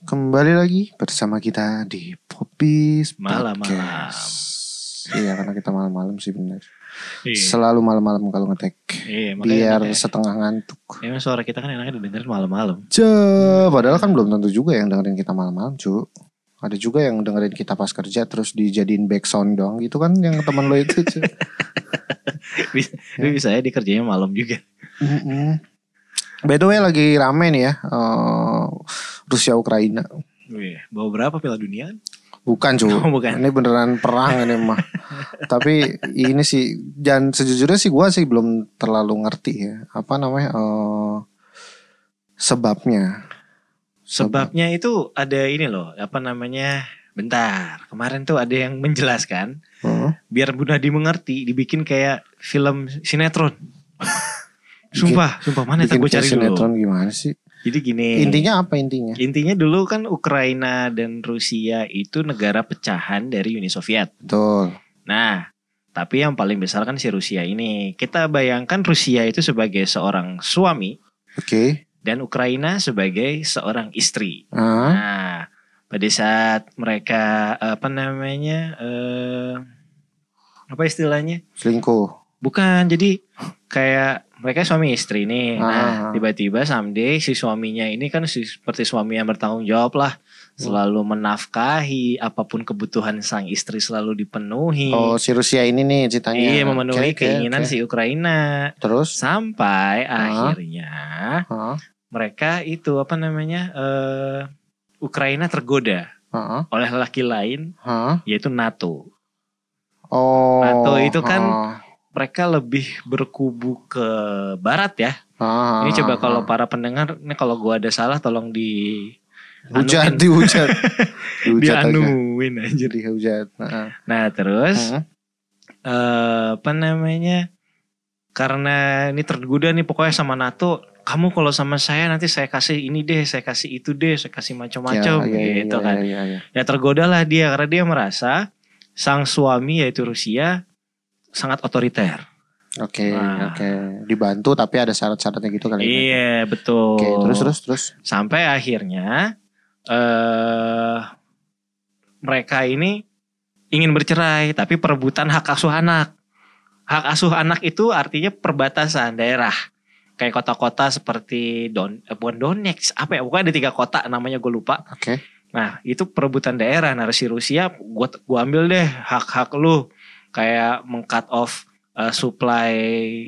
Kembali lagi bersama kita di Popis Malam-malam. Iya karena kita malam-malam sih bener. Iya. Selalu malam-malam kalau ngetek. Iya, makanya Biar setengah ngantuk. Emang suara kita kan enaknya didengerin malam-malam. Cah, padahal kan belum tentu juga yang dengerin kita malam-malam, cu. Ada juga yang dengerin kita pas kerja terus dijadiin background dong gitu kan yang teman lo itu, cu. bisa, tapi bisa ya dikerjanya malam juga. Mm-mm. By the way lagi rame nih ya eh, Rusia Ukraina. Wih, bawa berapa Piala Dunia? Bukan cu. Oh, bukan. Ini beneran perang ini mah. Tapi ini sih dan sejujurnya sih gua sih belum terlalu ngerti ya apa namanya eh, sebabnya. Sebabnya itu ada ini loh, apa namanya? Bentar, kemarin tuh ada yang menjelaskan Heeh. biar Bu Nadi mengerti dibikin kayak film sinetron. Sumpah, sumpah mana Bikin gue cari dulu. gimana sih? Jadi gini. Intinya apa intinya? Intinya dulu kan Ukraina dan Rusia itu negara pecahan dari Uni Soviet. Betul. Nah, tapi yang paling besar kan si Rusia ini. Kita bayangkan Rusia itu sebagai seorang suami Oke. dan Ukraina sebagai seorang istri. Ah, Nah, pada saat mereka apa namanya eh apa istilahnya? selingkuh. Bukan, jadi kayak mereka suami istri nih. Ah. Nah, tiba-tiba someday si suaminya ini kan si- seperti suami yang bertanggung jawab lah. Selalu menafkahi apa pun kebutuhan sang istri selalu dipenuhi. Oh, si Rusia ini nih ceritanya. Iya memenuhi oke, keinginan oke. si Ukraina Terus? sampai Ah. akhirnya Heeh. mereka itu apa namanya eh Ukraina tergoda Heeh. oleh laki lain Heeh. yaitu NATO. Oh. NATO itu kan heeh. Mereka lebih berkubu ke barat ya. Heeh, Ini coba kalau para pendengar, ini kalau gua ada salah tolong di hujat anuin. dihujat. Dihujat aja. dianuin aja. Dihujat. Heeh. Nah terus Heeh. eh apa namanya? Karena ini tergoda nih pokoknya sama NATO. Kamu kalau sama saya nanti saya kasih ini deh, saya kasih itu deh, saya kasih macam-macam Ya, ya, gitu ya, kan. ya, ya, ya. Ya tergodalah dia karena dia merasa sang suami yaitu Rusia sangat otoriter. Oke, Nah. oke. Dibantu tapi ada syarat-syaratnya gitu kali ya. Iya betul. Oke, terus terus terus. Sampai akhirnya eh mereka ini ingin bercerai tapi perebutan hak asuh anak. Hak asuh anak itu artinya perbatasan daerah. Kayak kota-kota seperti Don, eh, bukan Donetsk, apa ya? Pokoknya ada tiga kota namanya gue lupa. Oke. Nah itu perebutan daerah. Nah si Rusia gue gua ambil deh hak-hak lu. Kayak meng-cut off eh, supply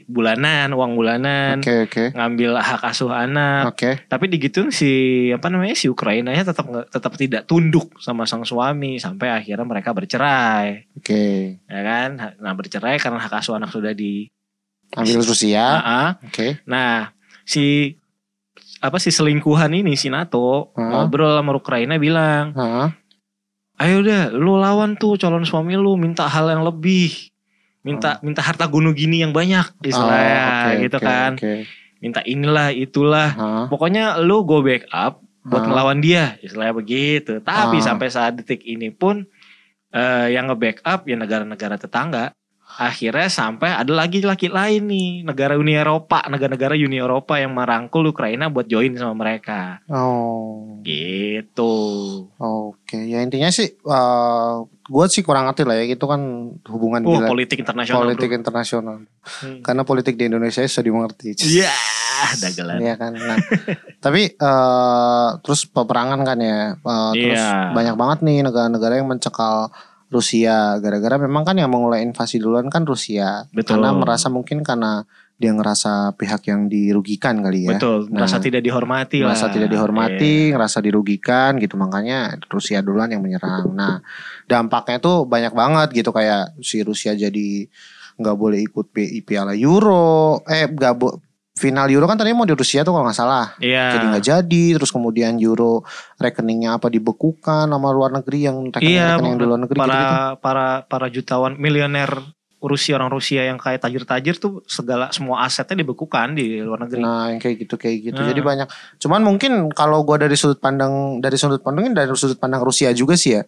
bulanan, uang bulanan. Oke, oke. Ngambil hak asuh anak. Oke. Tapi digituin si apa namanya si Ukrainanya tetap tetap tidak tunduk sama sang suami sampai akhirnya mereka bercerai, Oke. ya kan? Nah bercerai karena hak asuh anak sudah di. Ambil Rusia. Ah, ah. Oke. Nah si apa si selingkuhan ini si NATO Ah. ngobrol sama Ukraina bilang, Heeh. Ayo deh lu lawan tuh calon suami lu minta hal yang lebih, minta minta harta gunung gini yang banyak istilahnya Oh, oke, gitu oke, kan, Oke. minta inilah itulah. Heeh. Pokoknya lu go back up buat Ah. ngelawan dia, istilahnya begitu. Tapi Ah. sampai saat detik ini pun eh, yang nge-backup ya negara-negara tetangga. Akhirnya sampai ada lagi laki lain nih, negara Uni Eropa, negara-negara Uni Eropa yang merangkul Ukraina buat join sama mereka. Oh. Gitu. Oke, ya intinya sih eh gue sih kurang ngerti lah ya gitu kan hubungan Oh, politik internasional. politik bro. internasional. Hmm. Karena politik di Indonesia sudah dimengerti. Iya, dagelan. Iya kan. Nah, tapi eh terus peperangan kan ya. eh, terus Iya. banyak banget nih negara-negara yang mencekal Rusia gara-gara memang kan yang memulai invasi duluan kan Rusia. Betul. Karena merasa mungkin karena dia ngerasa pihak yang dirugikan kali ya. Betul, merasa Nah, tidak dihormati merasa lah. tidak dihormati, Iya. ngerasa dirugikan gitu makanya Rusia duluan yang menyerang. Nah dampaknya tuh banyak banget gitu kayak si Rusia jadi nggak boleh ikut Pi- Piala Euro, eh nggak bo- final Euro kan tadi mau di Rusia tuh kalau nggak salah. Iya. Jadi nggak jadi, terus kemudian Euro rekeningnya apa dibekukan sama luar negeri yang rekening, Iya, rekening di luar negeri para gitu-gitu. para para jutawan milioner Rusia orang Rusia yang kayak tajir-tajir tuh segala semua asetnya dibekukan di luar negeri. Nah, yang kayak gitu kayak gitu. Nah. Jadi banyak. Cuman mungkin kalau gua dari sudut pandang dari sudut pandangnya dari sudut pandang Rusia juga sih ya.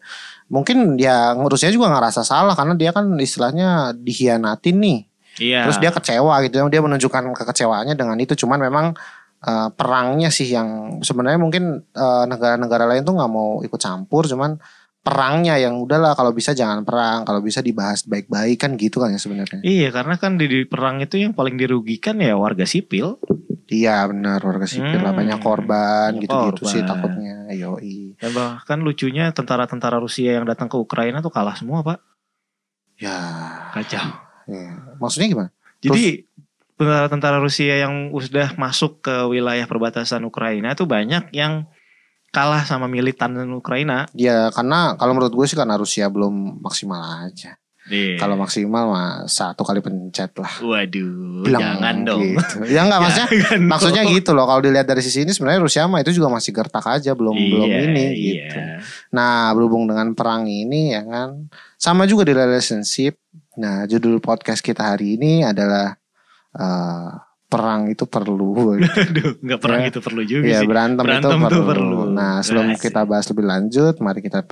Mungkin ya Rusia juga ngerasa salah karena dia kan istilahnya dihianatin nih. Iya. Terus dia kecewa gitu. Dia menunjukkan kekecewaannya dengan itu. Cuman memang eh, perangnya sih yang sebenarnya mungkin eh, negara-negara lain tuh nggak mau ikut campur, cuman perangnya yang udahlah kalau bisa jangan perang, kalau bisa dibahas baik-baik kan gitu kan ya sebenarnya. Iya karena kan di, di perang itu yang paling dirugikan ya warga sipil. Iya benar warga sipil lah Hmm, banyak korban banyak gitu-gitu sih takutnya. Yoi. Dan bahkan lucunya tentara-tentara Rusia yang datang ke Ukraina tuh kalah semua pak. Ya. Kacau. Ya. Maksudnya gimana? Jadi tentara-tentara Rusia yang sudah masuk ke wilayah perbatasan Ukraina itu banyak yang kalah sama militan Ukraina. Ya karena kalau menurut gue sih karena Rusia belum maksimal aja. Iya. Kalau maksimal mah satu kali pencet lah. Waduh, Bilang jangan dong. Gitu. Ya enggak maksudnya Jangan maksudnya dong. gitu loh. Kalau dilihat dari sisi ini sebenarnya Rusia mah itu juga masih gertak aja belum belum Iya, ini iya. gitu. Nah berhubung dengan perang ini ya kan sama juga di relationship. Nah judul podcast kita hari ini adalah eh, perang itu perlu. Aduh, nggak perang Ya. itu perlu juga Iya sih. berantem, Berantem itu tuh perlu. perlu. Nah sebelum Asik. kita bahas lebih lanjut, mari kita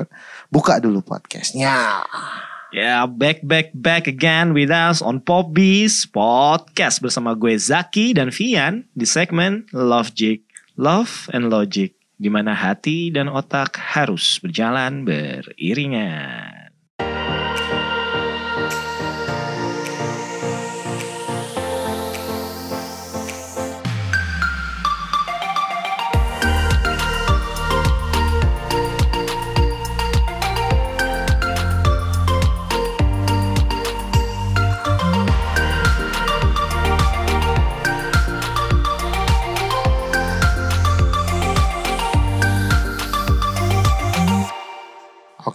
buka dulu podcastnya. Ya, back back back again with us on Popbees Podcast bersama gue Zaki dan Vian di segmen Love Jig, Love and Logic di mana hati dan otak harus berjalan beriringan.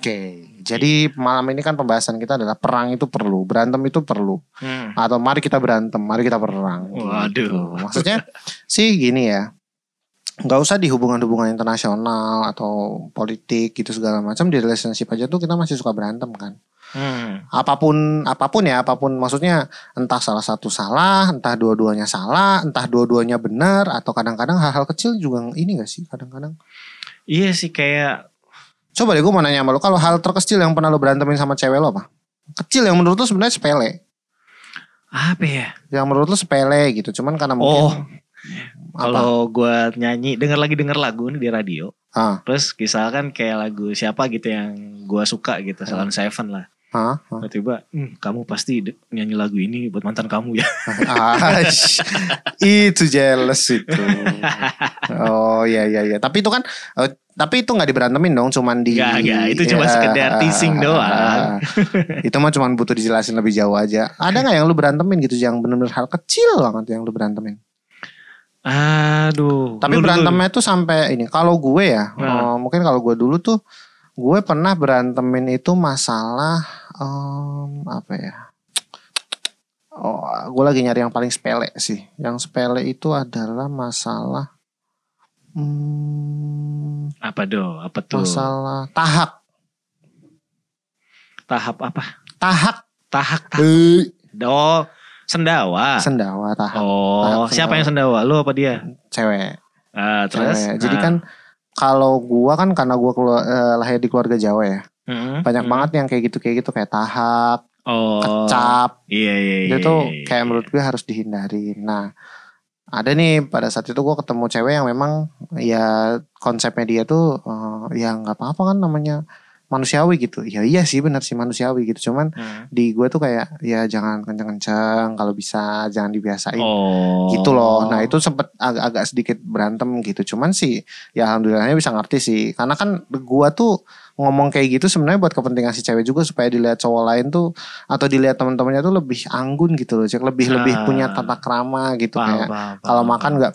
Oke, jadi malam ini kan pembahasan kita adalah perang itu perlu, berantem itu perlu, Hmm. atau mari kita berantem, mari kita perang. Waduh. Gitu. Maksudnya sih gini ya, nggak usah di hubungan-hubungan internasional atau politik gitu segala macam di relationship aja tuh kita masih suka berantem kan. Hmm. Apa pun apa pun ya, apa pun maksudnya entah salah satu salah, entah dua-duanya salah, entah dua-duanya benar, atau kadang-kadang hal-hal kecil juga ini gak sih kadang-kadang. Iya sih kayak Coba deh gue mau nanya sama lu, kalau hal terkecil yang pernah lu berantemin sama cewek lo apa? Kecil yang menurut lu sebenarnya sepele. apa ya? Yang menurut lu sepele gitu, cuman karena Oh, mungkin apa? kalau gue nyanyi denger lagi denger lagu nih di radio, Ah, terus misalkan kayak lagu siapa gitu yang gue suka gitu, Salon Seven lah. Tiba-tiba, "Hmm, kamu pasti nyanyi lagu ini buat mantan kamu ya. Aish, itu jealous itu. Oh iya iya iya. Tapi itu kan, eh, tapi itu nggak diberantemin dong, cuman di. Nggak, nggak. Itu cuma Ya, sekedar teasing doang. itu mah cuman butuh dijelasin lebih jauh aja. Ada nggak yang lu berantemin gitu, yang benar-benar hal kecil banget yang lu berantemin? Aduh. Tapi lu berantemnya tuh sampai ini. Kalau gue ya, Nah. eh, mungkin kalau gue dulu tuh, gue pernah berantemin itu masalah em, apa ya? Oh, gue lagi nyari yang paling sepele sih. Yang sepele itu adalah masalah, hmm, Apa do? Apa tuh? masalah tahak, Tahap apa? Tahak tahap. Eh, Oh, sendawa. sendawa tahak, Oh, Tahap siapa yang sendawa? Lu apa dia? cewek. Ah, terus? cewek. Jadi Ah. kan kalau gua kan karena gua keluar, eh, lahir di keluarga Jawa ya, Mm-mm. banyak Mm. banget yang kayak gitu kayak gitu kayak tahak, Oh. kecap. Iya iya iya. itu iya, kayak iya. menurut gue harus dihindari. Nah, ada nih pada saat itu gue ketemu cewek yang memang ya konsepnya dia tuh eh, ya nggak apa-apa kan namanya manusiawi gitu. Ya iya sih benar sih manusiawi gitu. Cuman Hmm. di gue tuh kayak ya jangan kenceng-kenceng kalau bisa jangan dibiasain Oh. gitu loh. Nah itu sempet ag- agak sedikit berantem gitu. Cuman sih ya alhamdulillahnya bisa ngerti sih. Karena kan gua tuh ngomong kayak gitu sebenarnya buat kepentingan si cewek juga supaya dilihat cowok lain tuh atau dilihat teman-temannya tuh lebih anggun gitu loh. Cek lebih lebih Ah. punya tata krama gitu Paham, kayak kalau makan paham.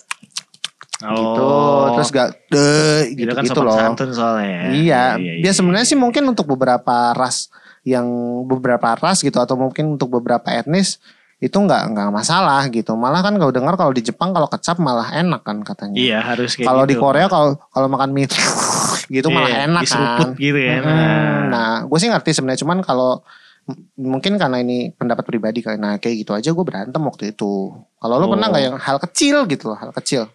Gitu Oh. terus gak deh Itu gitu kan gitu sopan loh. santun soalnya. Iya, dia sebenarnya sih mungkin untuk beberapa ras yang beberapa ras gitu atau mungkin untuk beberapa etnis itu nggak nggak masalah gitu. Malah kan kalau dengar kalau di Jepang kalau kecap malah enak kan katanya. Iya harus kayak kalau di gitu. Korea kalau kalau makan mie gitu malah Iya, enak diseruput kan. gitu ya. Mm, Nah, gue sih ngerti sebenarnya cuman kalau mungkin karena ini pendapat pribadi karena kayak gitu aja gue berantem waktu itu. Kalau lo Oh. pernah nggak yang hal kecil gitu loh, hal kecil?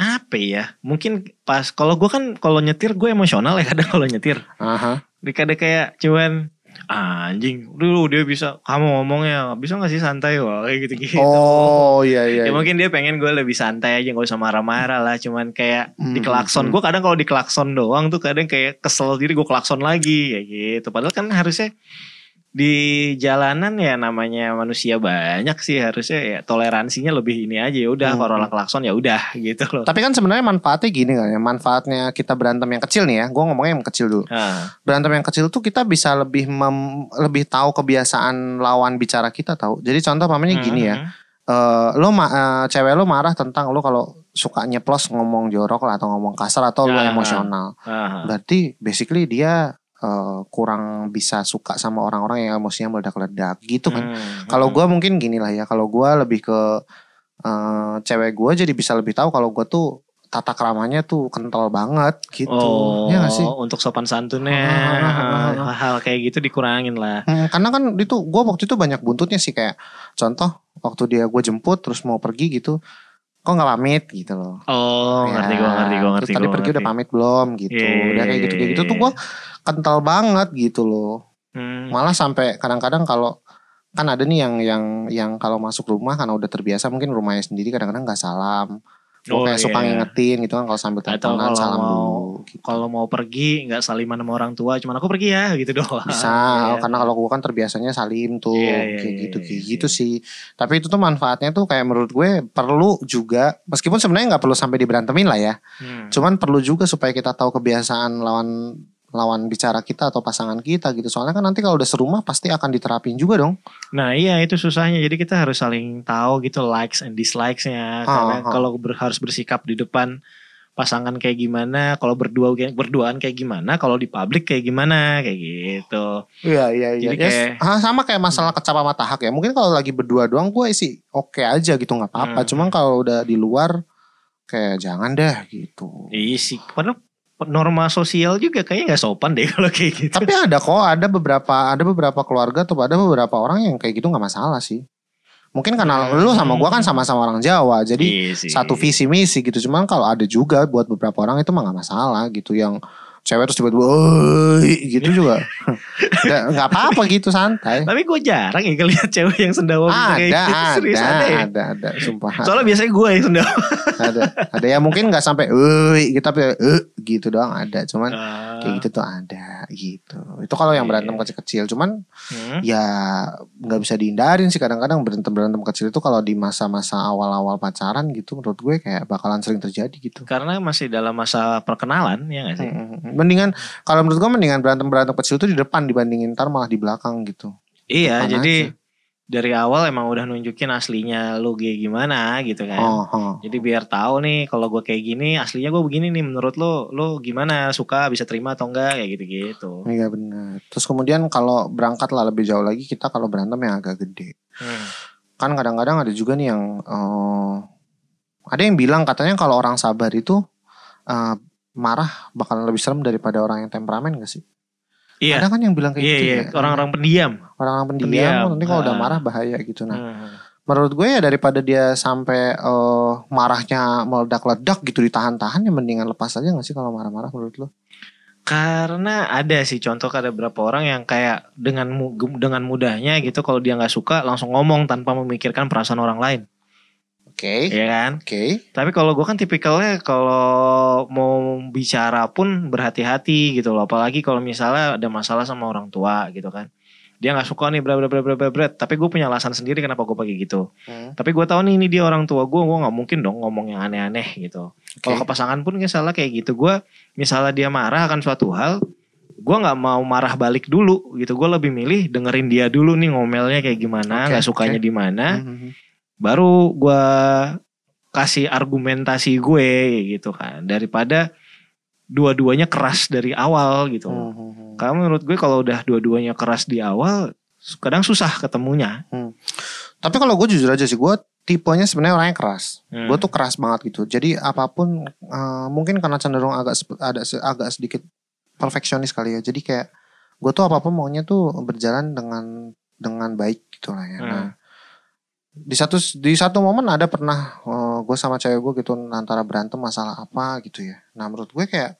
Apa ya? Mungkin pas kalau gue kan kalau nyetir gue emosional ya kadang kalau nyetir. Aha. Kadang kayak cuman anjing dulu dia bisa kamu ngomongnya bisa gak sih santai wah kayak gitu gitu Oh iya iya. ya iya. mungkin dia pengen gue lebih santai aja gak usah marah-marah lah cuman kayak Hmm, di klakson hmm. gue kadang kalau di klakson doang tuh kadang kayak kesel diri gue klakson lagi kayak gitu padahal kan harusnya di jalanan ya namanya manusia banyak sih harusnya ya toleransinya lebih ini aja ya udah Hmm. kalau klakson ya udah gitu loh Tapi kan sebenarnya manfaatnya gini kan ya. Manfaatnya kita berantem yang kecil nih ya. Gue ngomongnya yang kecil dulu. Ah, Berantem yang kecil tuh kita bisa lebih mem- lebih tahu kebiasaan lawan bicara kita tahu. Jadi contoh pamannya gini ya. hmm. eh lo ma- eh, cewek lo marah tentang lo kalau suka nyeplos ngomong jorok lah atau ngomong kasar atau lo Ah. emosional. Ah, Berarti basically dia eh, kurang bisa suka sama orang-orang yang emosinya meledak-ledak gitu kan. hmm, Kalau hmm. gua mungkin gini lah ya. Kalau gua lebih ke eh, cewek gua jadi bisa lebih tahu kalau gua tuh tata keramanya tuh kental banget gitu. Oh, ya gak sih? untuk sopan santunnya Ah. hal kayak gitu dikurangin lah. Hmm, karena kan itu gue waktu itu banyak buntutnya sih kayak contoh waktu dia gue jemput terus mau pergi gitu kok nggak pamit gitu loh Oh, Ya, ngerti gua ngerti gua ngerti. terus tadi gua pergi udah ngerti. pamit belum gitu Iya, iya, udah kayak gitu kayak gitu iya, tuh gue kental banget gitu loh Hmm. malah sampai kadang-kadang kalau kan ada nih yang yang yang kalau masuk rumah karena udah terbiasa mungkin rumahnya sendiri kadang-kadang nggak salam Oh, kayak suka iya. ngingetin gitu kan kalau sambil teleponan salam mau- dulu gitu. Kalau mau pergi nggak saliman sama orang tua, cuman aku pergi ya gitu doang. bisa Iya. karena kalau gue kan terbiasanya salim tuh Iya, iya, kayak iya, gitu iya, kayak iya. gitu sih tapi itu tuh manfaatnya tuh kayak menurut gue perlu juga meskipun sebenarnya nggak perlu sampai diberantemin lah ya Hmm. cuman perlu juga supaya kita tahu kebiasaan lawan lawan bicara kita atau pasangan kita gitu soalnya kan nanti kalau udah serumah pasti akan diterapin juga dong Nah iya itu susahnya. Jadi kita harus saling tahu gitu likes and dislikes-nya. Ah, Karena ah. kalau ber- harus bersikap di depan pasangan kayak gimana, kalau berdua berduaan kayak gimana, kalau di publik kayak gimana, kayak gitu. iya iya Jadi Ya, kayak- ah, sama kayak masalah kecap sama tahak ya mungkin kalau lagi berdua doang gue sih oke aja gitu nggak apa-apa Hmm. cuman kalau udah di luar kayak jangan deh gitu Iya sih. Padahal norma sosial juga kayaknya nggak sopan deh kalau kayak gitu. Tapi ada kok, ada beberapa ada beberapa keluarga tuh ada beberapa orang yang kayak gitu nggak masalah sih. Mungkin karena Hmm. lu sama gua kan sama-sama orang Jawa, jadi Iya sih. satu visi misi gitu. Cuman kalau ada juga buat beberapa orang itu mah nggak masalah gitu yang cewek terus tiba-tiba gitu juga. Nggak- apa-apa gitu santai. Tapi gue jarang ya ngeliat cewek yang sendawa kayak Ada, gitu. Serius ada, ada ya? ada, ada, sumpah. Soalnya biasanya gue yang sendawa. ada, ada yang mungkin nggak sampai "Oi," gitu tapi "Eh," gitu doang ada. Cuman kayak gitu tuh ada gitu. Itu kalau yang Iya. berantem kecil-kecil. Cuman Hmm. ya nggak bisa dihindarin sih kadang-kadang berantem berantem kecil itu kalau di masa-masa awal-awal pacaran gitu menurut gue kayak bakalan sering terjadi gitu Karena masih dalam masa perkenalan ya gak sih? Mm-mm. Mendingan kalau menurut gue mendingan berantem berantem kecil itu di depan dibandingin ntar malah di belakang gitu Iya, Depan jadi aja. dari awal emang udah nunjukin aslinya lu kayak gimana gitu kan. oh, oh. Jadi biar tahu nih kalau gue kayak gini aslinya gue begini nih menurut lu lu gimana suka bisa terima atau enggak kayak gitu-gitu. iya benar terus kemudian kalau berangkat lah lebih jauh lagi kita kalau berantem yang agak gede Hmm. kan kadang-kadang ada juga nih yang eh, ada yang bilang katanya kalau orang sabar itu eh, marah bakalan lebih serem daripada orang yang temperamen gak sih? Iya. Ada kan yang bilang kayak Iya gitu iya, ya. orang-orang pendiam. orang-orang pendiam, pendiam. nanti kalau udah Ah. marah bahaya gitu. Nah, Hmm. menurut gue ya daripada dia sampai eh, marahnya meledak-ledak gitu ditahan-tahan ya mendingan lepas aja gak sih kalau marah-marah menurut lo? Karena ada sih contoh ada beberapa orang yang kayak dengan dengan mudahnya gitu kalau dia nggak suka langsung ngomong tanpa memikirkan perasaan orang lain, Oke. ya kan? Oke. Tapi kalau gue kan tipikalnya kalau mau bicara pun berhati-hati gitu loh. Apalagi kalau misalnya ada masalah sama orang tua gitu kan. Dia nggak suka nih berat berat berat berat. Tapi gue punya alasan sendiri kenapa gue pakai gitu. Hmm. Tapi gue tahu nih ini dia orang tua gue. Gue nggak mungkin dong ngomong yang aneh-aneh gitu. Kalau ke pasangan pun misalnya kayak gitu. Gue misalnya dia marah akan suatu hal. Gue nggak mau marah balik dulu gitu. Gue lebih milih dengerin dia dulu nih ngomelnya kayak gimana. Oke, nggak sukanya oke. di mana Mhm. Baru gua kasih argumentasi gue gitu kan daripada dua-duanya keras dari awal gitu loh. Mhm. Karena menurut gue kalau udah dua-duanya keras di awal kadang susah ketemunya. Tapi kalau gue jujur aja sih, gue tipenya sebenarnya orangnya keras. Hmm. Gue tuh keras banget gitu. Jadi apa pun eh, mungkin karena cenderung agak ada agak sedikit perfeksionis kali ya. Jadi kayak gue tuh apa pun maunya tuh berjalan dengan dengan baik gitu lah ya. Hmm. Nah, di satu di satu momen ada pernah gue sama cewek gue gitu antara berantem masalah apa gitu ya. Nah menurut gue kayak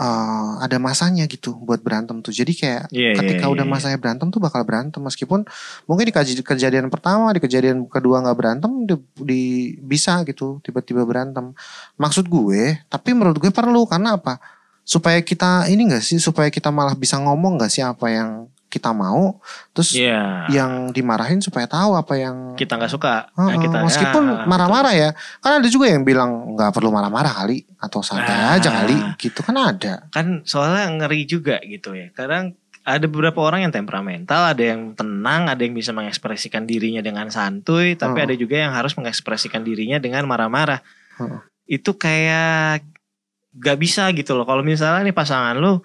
eh, ada masanya gitu buat berantem tuh. Jadi kayak Iya, iya, ketika iya, udah iya. masanya berantem tuh bakal berantem meskipun mungkin di kejadian pertama, di kejadian kedua nggak berantem, di, di- bisa gitu tiba-tiba berantem. Maksud gue, tapi menurut gue perlu karena apa? Supaya kita ini enggak sih, supaya kita malah bisa ngomong nggak sih apa yang kita mau, terus Iya. yang dimarahin supaya tahu apa yang Kita nggak suka. Heeh, Nah, kita meskipun ya, marah-marah ya, kan ada juga yang bilang nggak perlu marah-marah kali atau santai Ah. aja kali, gitu kan ada. kan soalnya ngeri juga gitu ya. Kadang ada beberapa orang yang temperamental, ada yang tenang, ada yang bisa mengekspresikan dirinya dengan santuy, tapi Oh. ada juga yang harus mengekspresikan dirinya dengan marah-marah. Oh. Itu kayak gak bisa gitu loh. Kalau misalnya nih pasangan lu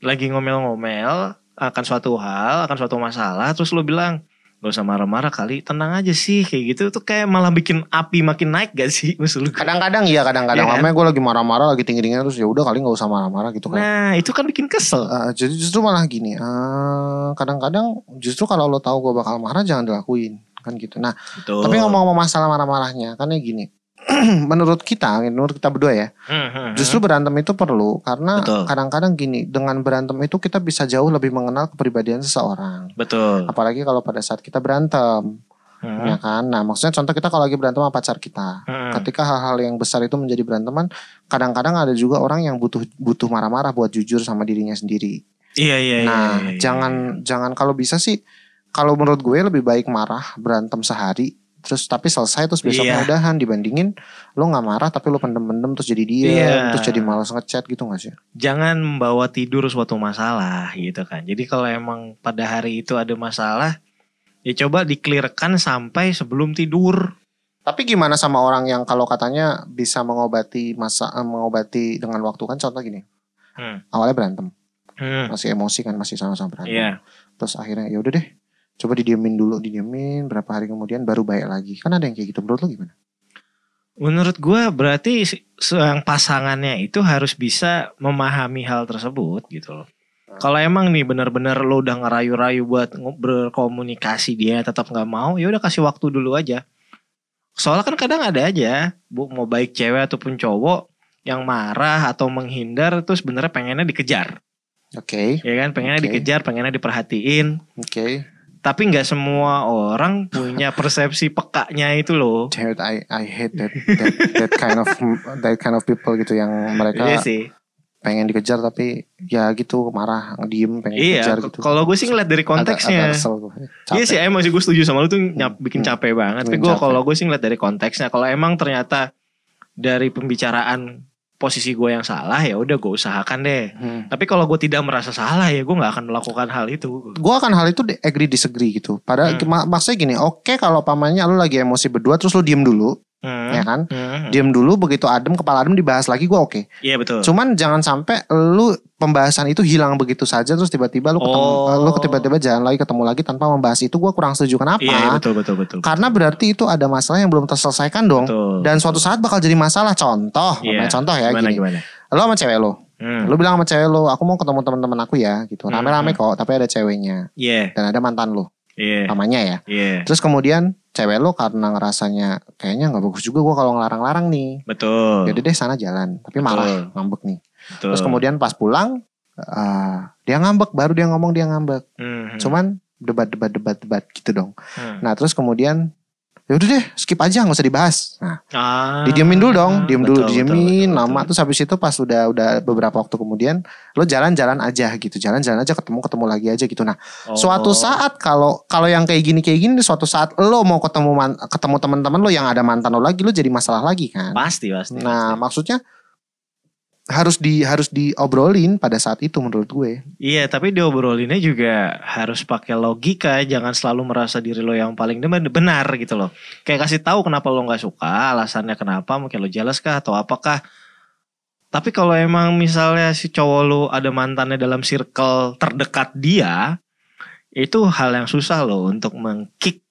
lagi ngomel-ngomel akan suatu hal, akan suatu masalah, terus lu bilang gak usah marah-marah kali, tenang aja sih kayak gitu. Itu kayak malah bikin api makin naik gak sih maksud lu? Kadang-kadang iya, kadang-kadang. Iya kan? Gue lagi marah-marah, lagi tinggi-tingginya terus ya udah kali nggak usah marah-marah gitu kan. Nah itu kan bikin kesel. Eh, jadi justru malah gini, eh, kadang-kadang justru kalau lo tahu gue bakal marah jangan dilakuin kan gitu. Nah, Betul. tapi ngomong-ngomong masalah marah-marahnya, kan ya gini. menurut kita, menurut kita berdua ya, Hmm, hmm, hmm. Justru berantem itu perlu karena kadang-kadang gini, dengan berantem itu kita bisa jauh lebih mengenal kepribadian seseorang. betul. Apalagi kalau pada saat kita berantem, Hmm. ya kan? Nah, maksudnya contoh kita kalau lagi berantem sama pacar kita. Hmm. Ketika hal-hal yang besar itu menjadi beranteman, kadang-kadang ada juga orang yang butuh butuh marah-marah buat jujur sama dirinya sendiri. Iya iya iya. nah, iya, iya, jangan jangan kalau bisa sih kalau menurut gue lebih baik marah berantem sehari terus tapi selesai terus besoknya Iya. udahan dibandingin lo nggak marah tapi lo pendem-pendem terus jadi diam Iya. terus jadi malas ngechat gitu gak sih? Jangan membawa tidur suatu masalah gitu kan. Jadi kalau emang pada hari itu ada masalah, ya coba diklirkan sampai sebelum tidur. Tapi gimana sama orang yang kalau katanya bisa mengobati masa eh, mengobati dengan waktu kan contoh gini. Hmm. Awalnya berantem, Hmm. masih emosi kan, masih sama-sama berantem. Iya. Terus akhirnya ya udah deh, coba didiemin dulu, didiemin berapa hari kemudian baru baik lagi. Kan ada yang kayak gitu. Menurut lo gimana? Menurut gua berarti yang pasangannya itu harus bisa memahami hal tersebut gitu loh. Kalau emang nih benar-benar lo udah ngerayu-rayu buat berkomunikasi dia tetap nggak mau, ya udah kasih waktu dulu aja. Soalnya kan kadang ada aja, bu mau baik cewek ataupun cowok yang marah atau menghindar terus sebenarnya pengennya dikejar, Oke, ya kan? Pengennya Oke. dikejar, pengennya diperhatiin. oke. Tapi nggak semua orang punya persepsi pekanya itu loh. Dude, I I hate that that, that kind of that kind of people gitu yang mereka Iya sih. pengen dikejar tapi ya gitu marah diem pengen Iya, dikejar gitu. kalau gue sih ngeliat dari Agak- konteksnya. agak gue. Iya sih, emang sih gue setuju sama lu tuh nyap, bikin Hmm. capek banget. Tapi Bikin gue kalau gue sih ngeliat dari konteksnya. Kalau emang ternyata dari pembicaraan posisi gue yang salah ya udah gue usahakan deh. Hmm. Tapi kalau gue tidak merasa salah ya gue nggak akan melakukan hal itu. Gue akan hal itu agree disagree gitu. Padahal Hmm. mak- maksudnya gini, oke kalau pamannya lu lagi emosi berdua terus lu diem dulu, Hmm. ya kan? Hmm. Diem dulu begitu adem kepala adem dibahas lagi gue oke. Iya betul. Cuman jangan sampai lu pembahasan itu hilang begitu saja terus tiba-tiba lu ketemu Oh. lu tiba-tiba jalan lagi ketemu lagi tanpa membahas itu gue kurang setuju kenapa? Iya iya, betul betul betul. Karena berarti itu ada masalah yang belum terselesaikan dong. Betul. Dan suatu saat bakal jadi masalah. Contoh, namanya contoh ya gimana gini. gimana? Lo sama cewek lo, Hmm. lo bilang sama cewek lo, aku mau ketemu teman-teman aku ya, gitu. Hmm. Rame-rame kok, tapi ada ceweknya Iya dan ada mantan lo, iya namanya ya. iya Terus kemudian cewek lo karena ngerasanya kayaknya nggak bagus juga gue kalau ngelarang-larang nih. betul. Jadi deh sana jalan, tapi marah, Betul. ngambek nih. betul. Terus kemudian pas pulang, eh, dia ngambek, baru dia ngomong dia ngambek. Hmm. Cuman debat-debat-debat-debat gitu dong. Hmm. Nah terus kemudian ya udah deh skip aja nggak usah dibahas. Nah Ah, didiemin dulu dong, diem dulu, betul, didiemin betul, betul, lama betul. terus habis itu pas udah udah beberapa waktu kemudian lo jalan-jalan aja gitu, jalan-jalan aja ketemu ketemu lagi aja gitu. Nah suatu Oh. saat kalau kalau yang kayak gini kayak gini, suatu saat lo mau ketemu man- ketemu teman-teman lo yang ada mantan lo lagi, lo jadi masalah lagi kan. pasti pasti. Nah pasti. maksudnya harus di harus diobrolin pada saat itu menurut gue. Iya, tapi diobrolinnya juga harus pakai logika, jangan selalu merasa diri lo yang paling benar gitu loh. Kayak kasih tahu kenapa lo nggak suka, alasannya kenapa, mungkin lo jelas kah atau apakah. Tapi kalau emang misalnya si cowok lo ada mantannya dalam circle terdekat dia, itu hal yang susah loh untuk mengkick